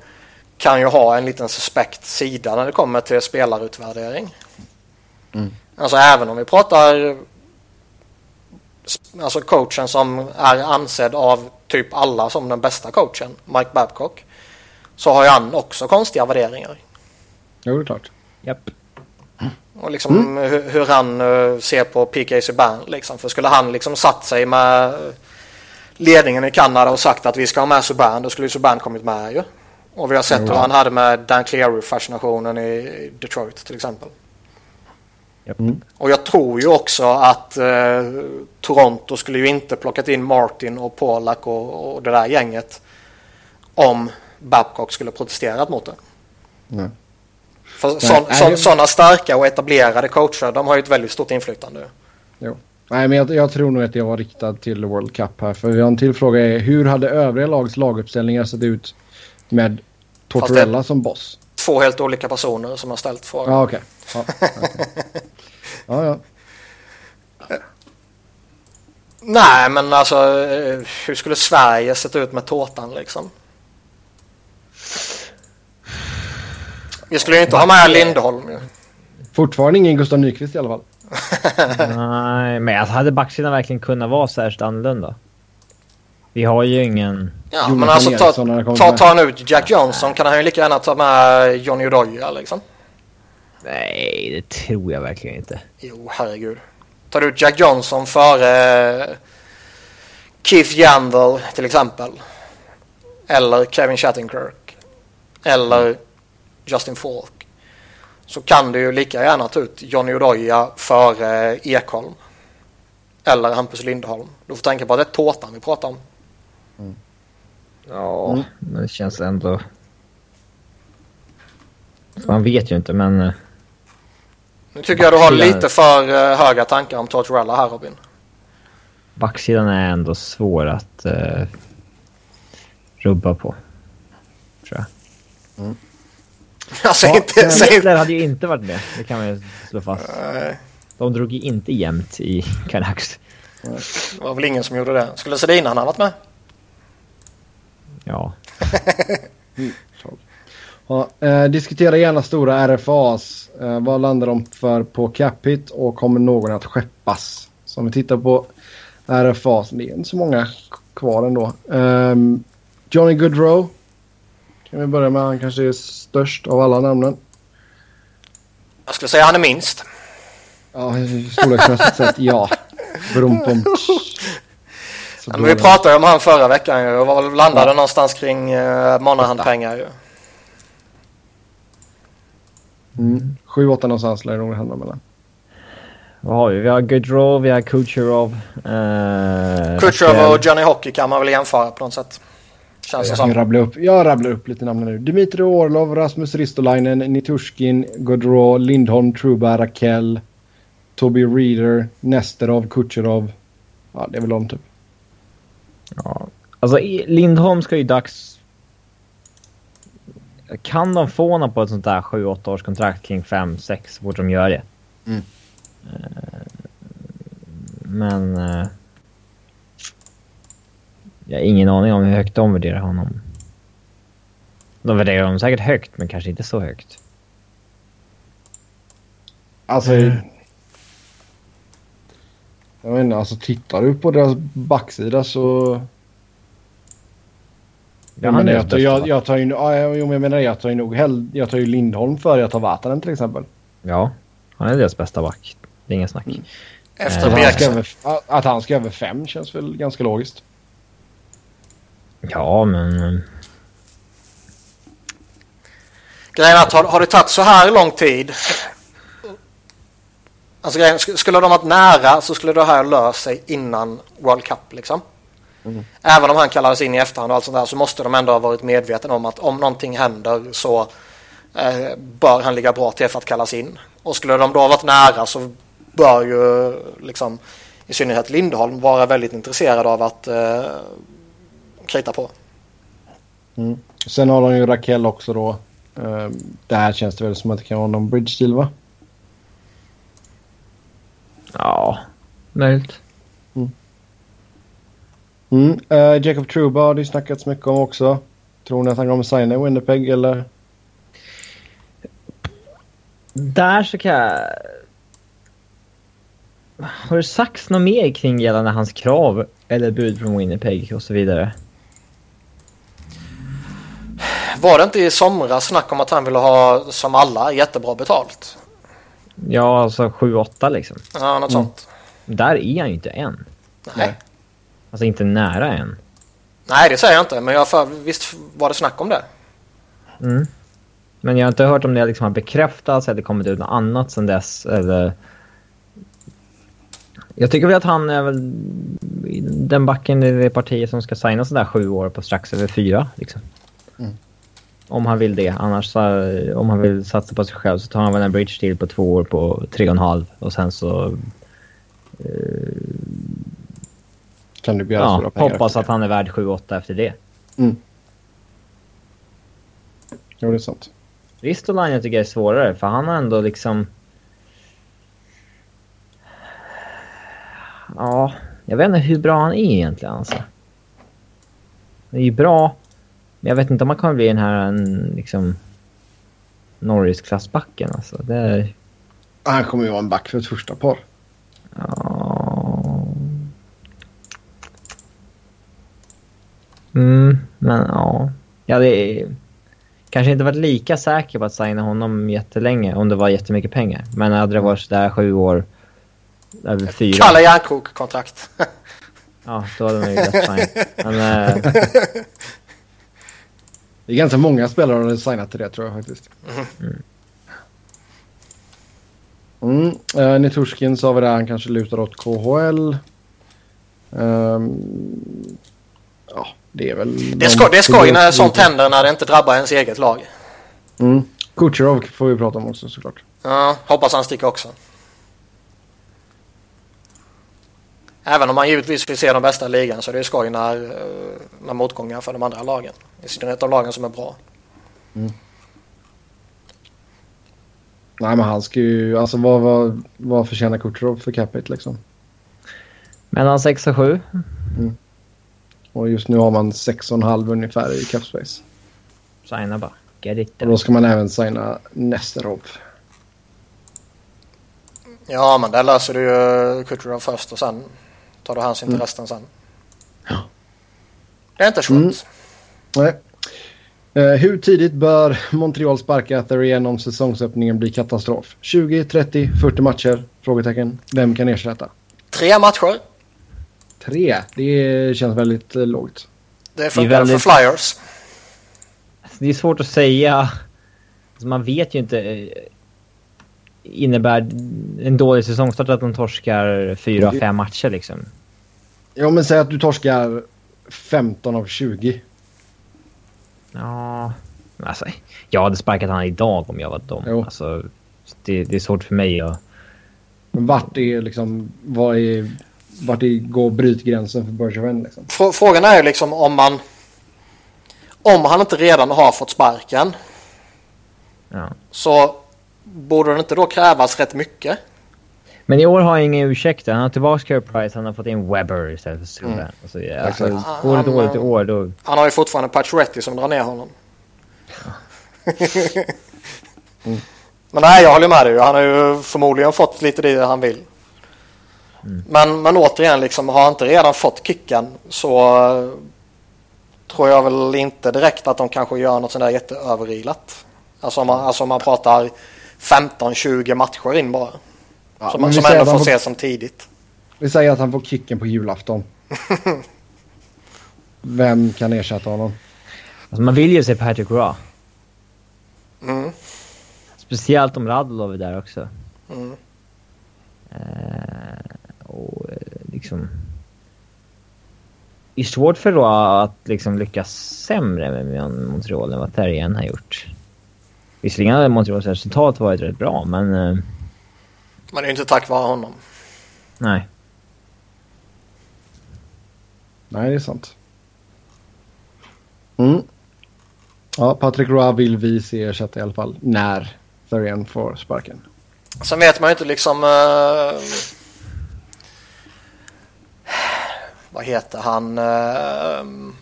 kan ju ha en liten suspekt sida när det kommer till spelarutvärdering. Alltså även om vi pratar alltså coachen som är ansedd av typ alla som den bästa coachen, Mike Babcock, så har ju han också konstiga värderingar. Jo det är klart. Japp. Och liksom hur, hur han eh, ser på PK Subban liksom. För skulle han liksom satt sig med ledningen i Kanada och sagt att vi ska ha med Subban, då skulle ju Subban kommit med ju. Och vi har sett hur han hade med Dan Cleary-fascinationen i Detroit till exempel. Japp. Och jag tror ju också att eh, Toronto skulle ju inte plockat in Martin och Polak och, och det där gänget om Babcock skulle protesterat mot det. Nej. För sådana starka och etablerade coacher, de har ju ett väldigt stort inflytande. Jo. Nej, men jag, jag tror nog att jag var riktad till World Cup här. För vi har en till fråga. Är, hur hade övriga lags laguppställningar sett ut med Tortorella som boss? Två helt olika personer som har ställt frågan. Ja, okej. Ja, okej. ja, ja. Nej, men alltså eh, hur skulle Sverige sett ut med tårtan liksom? Vi skulle ju inte ha med Lindholm ju. Fortfarande ingen Gustav Nyqvist i alla fall. Nej, men alltså, hade backsidan verkligen kunnat vara särskilt annorlunda? Vi har ju ingen... Ja, Jonathan men alltså ta, Eriksson ta, med. tar han ut Jack Johnson kan han ju lika gärna ta med Johnny Odoja liksom. Nej, det tror jag verkligen inte. Jo, herregud. Tar du ut Jack Johnson före eh, Keith Yandel till exempel. Eller Kevin Shattenkirk. Eller Justin Falk. Så kan du ju lika gärna ta ut Johnny Odoja före Ekholm. Eller Hampus Lindholm. Du får tänka på att det är tårtan vi pratar om. Ja, Mm. men det känns ändå... Man vet ju inte, men... Nu tycker jag du har lite för eh, höga tankar om Tortorella här Robin. Backsidan är ändå svår att uh, rubba på. Tror jag. Alltså Ja, inte... säg inte Hitler hade ju inte varit med. Det kan man ju slå fast. Nej, De drog ju inte jämnt i Canucks. det var väl ingen som gjorde det. Skulle Sedin han ha varit med? Ja. Ja, eh, diskutera gärna stora RFAs. Eh, vad landar de för på Capit och kommer någon att skeppas? Så om vi tittar på RFAs, det är inte så många kvar ändå. Ehm, Johnny Goodrow. Kan vi börja med, han kanske är störst av alla namnen. Jag skulle säga han är minst. Ja, storleksmässigt sett ja. Brumpum. Så Men vi pratade om han förra veckan ju och landade någonstans kring uh, Monahan-pengar ju. Mm. Sju, åtta någonstans lär det nog handla mellan. vad har vi? Vi har Gaudreau, vi har Kucherov. Eh, Kucherov och Johnny Hockey kan man väl jämföra på något sätt. Känns jag, kan rabbla upp, jag rabblar upp lite namn nu. Dmitri Orlov, Rasmus Ristolainen, Nitushkin, Gaudreau, Lindholm, Truba, Rakell, Toby Reader, Nesterov, Kucherov. Ja, det är väl de typ. Ja, alltså Lindholm ska ju dags... Kan de få honom på ett sånt där 7-8 års kontrakt kring 5-6 så fort de gör det? Mm. Eh, men... Eh, jag har ingen aning om hur högt de värderar honom. De värderar honom säkert högt, men kanske inte så högt. Alltså... Mm. Jag vet inte, alltså tittar du på deras backsida så... Ja, men jag, tar, jag, jag tar ju, ja, jo, jag menar jag tar ju nog hell, jag tar ju Lindholm före jag tar Vatanen till exempel. Ja, han är deras bästa back. Det är inget snack. Mm. Efter att, han ska över, att han ska över fem känns väl ganska logiskt. Ja, men... Grejen är att har, har det tagit så här lång tid Alltså grejen, skulle de varit nära så skulle det här lösa sig innan World Cup liksom. Mm. Även om han kallades in i efterhand och allt sånt där så måste de ändå ha varit medvetna om att om någonting händer så eh, bör han ligga bra till för att kallas in. Och skulle de då ha varit nära så bör ju liksom i synnerhet Lindholm vara väldigt intresserad av att eh, krita på. Mm. Sen har de ju Raquel också då. Uh, där känns det väl som att det kan vara någon bridge deal va? Ja, möjligt. Mm. Mm. Uh, Jacob Truba har det snackats mycket om också. Tror ni att han kommer signa i Winnipeg eller? Där så kan jag... Har det sagts något mer kring gällande hans krav eller bud från Winnipeg och så vidare? Var det inte i somras snack om att han ville ha, som alla, jättebra betalt? Ja, alltså 7-8 liksom. Ja, något mm. sånt. Där är han ju inte än. Nej. Alltså inte nära än. Nej, det säger jag inte. Men jag för, visst var det snack om det. Mm. Men jag har inte hört om det liksom har bekräftats eller kommit ut något annat sedan dess. Eller... Jag tycker väl att han är väl den backen i det partiet som ska signa sådär sju år på strax över fyra. Liksom. Mm. Om han vill det. Annars om han vill satsa på sig själv så tar han väl en bridge deal på två år på tre och en halv och sen så... Eh, kan du bjuda ja, hoppas att han är värd 7-8 efter det. Mm. Jo, det är sant. Ristolainen tycker jag är svårare för han har ändå liksom... Ja, jag vet inte hur bra han är egentligen alltså. Det är ju bra jag vet inte om man kommer bli den här liksom Norris-klassbacken alltså. Det är... Han kommer ju vara en back för ett första par. Ja. Mm, men ja. Ja, det är... Kanske inte varit lika säker på att signa honom jättelänge om det var jättemycket pengar. Men hade det varit sådär sju år, över fyra... Kalla järnkrok-kontrakt. ja, då hade man ju lätt sign. Men... Äh... Det är ganska många spelare som har signat till det tror jag faktiskt. Mm. Mm. Uh, Niturskin sa vi där, han kanske lutar åt KHL. Um, ehm, ja, det är väl... Det är, skoj, det är skoj när sånt händer när det inte drabbar ens eget lag. Mm. Kucherov får vi prata om också såklart. Ja, hoppas han sticker också. Även om man givetvis vill se de bästa i ligan så är det skoj när, eh, när motgångar för de andra lagen. I synnerhet de lagen som är bra. Mm. Nej men han ska ju, alltså vad, vad, vad förtjänar Kucherov för capita liksom? Mellan 6 och 7. Mm. Och just nu har man 6,5 ungefär i capspace. Signa bara. Get it. Och då ska man även signa Nesterov. Ja men där löser du ju Kucherov först och sen tar du hänsyn till mm. resten sen. Ja. Det är inte svårt. Mm. Nej. Uh, hur tidigt bör Montreal sparka Therrien om säsongsöppningen blir katastrof? 20, 30, 40 matcher? Frågetecken. Vem kan ersätta? Tre matcher. Tre? Det känns väldigt uh, lågt. Det funkar det väldigt... för Flyers. Det är svårt att säga. Alltså man vet ju inte. innebär en dålig säsongstart att de torskar fyra av fem matcher liksom. Ja, men säg att du torskar 15 av 20. Ja, alltså, jag hade sparkat han idag om jag var dem. Alltså, det, det, är svårt för mig att... Men vart är liksom... Vad är, vart är, går brytgränsen för Bergevin liksom? Frågan är ju liksom om man... Om han inte redan har fått sparken. Ja. Så borde det inte då krävas rätt mycket? Men i år har han ingen ursäkt. Han har tillbaka Care Price, han har fått in Webber istället för Subban. Mm. Alltså, ja, alltså, går det dåligt i år då... Han har ju fortfarande Pacioretty som drar ner honom. mm. Men nej, jag håller med dig. Han har ju förmodligen fått lite det han vill. Mm. Men, men återigen, liksom, har han inte redan fått kicken så uh, tror jag väl inte direkt att de kanske gör något sånt där jätteöverilat. Alltså om man, alltså om man pratar 15-20 matcher in bara. Ja, som som ändå får, får se som tidigt. Vi säger att han får kicken på julafton. Vem kan ersätta honom? Alltså man vill ju se Patrick Raw. Mm. Speciellt om Radulov är där också. Mm. Eh, och eh, liksom... Det är svårt för Raw att liksom lyckas sämre med Montreal än vad Terrien har gjort. Visserligen hade Montreals resultat varit rätt bra, men... Eh, men det är inte tack vare honom. Nej. Nej, det är sant. Mm. Ja, Patrick Roy vill vi se ersätta i alla fall när Thurian får sparken. Sen vet man ju inte liksom... Uh, vad heter han? Uh,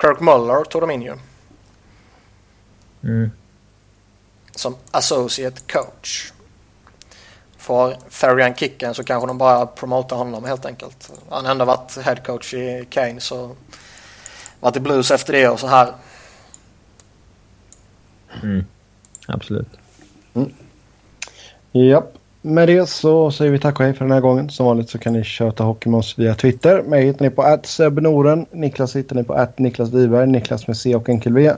Kirk Muller tog de in ju. Mm. Som associate coach. Får Farian kicken så kanske de bara promotar honom helt enkelt. Han har ändå varit headcoach i Keynes och varit i Blues efter det och så här. Mm. Absolut. Mm. Japp. Med det så säger vi tack och hej för den här gången. Som vanligt så kan ni köta hockey med oss via Twitter. Mig hittar ni på @sebnoren. Niklas hittar ni på Niklas Wiberg. Niklas med C och enkel V.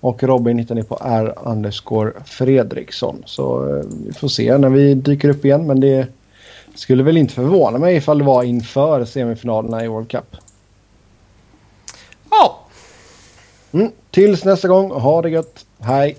Och Robin hittar ni på R underscore Fredriksson. Så eh, vi får se när vi dyker upp igen. Men det skulle väl inte förvåna mig ifall det var inför semifinalerna i World Cup. Ja. Mm, tills nästa gång, ha det gött. Hej!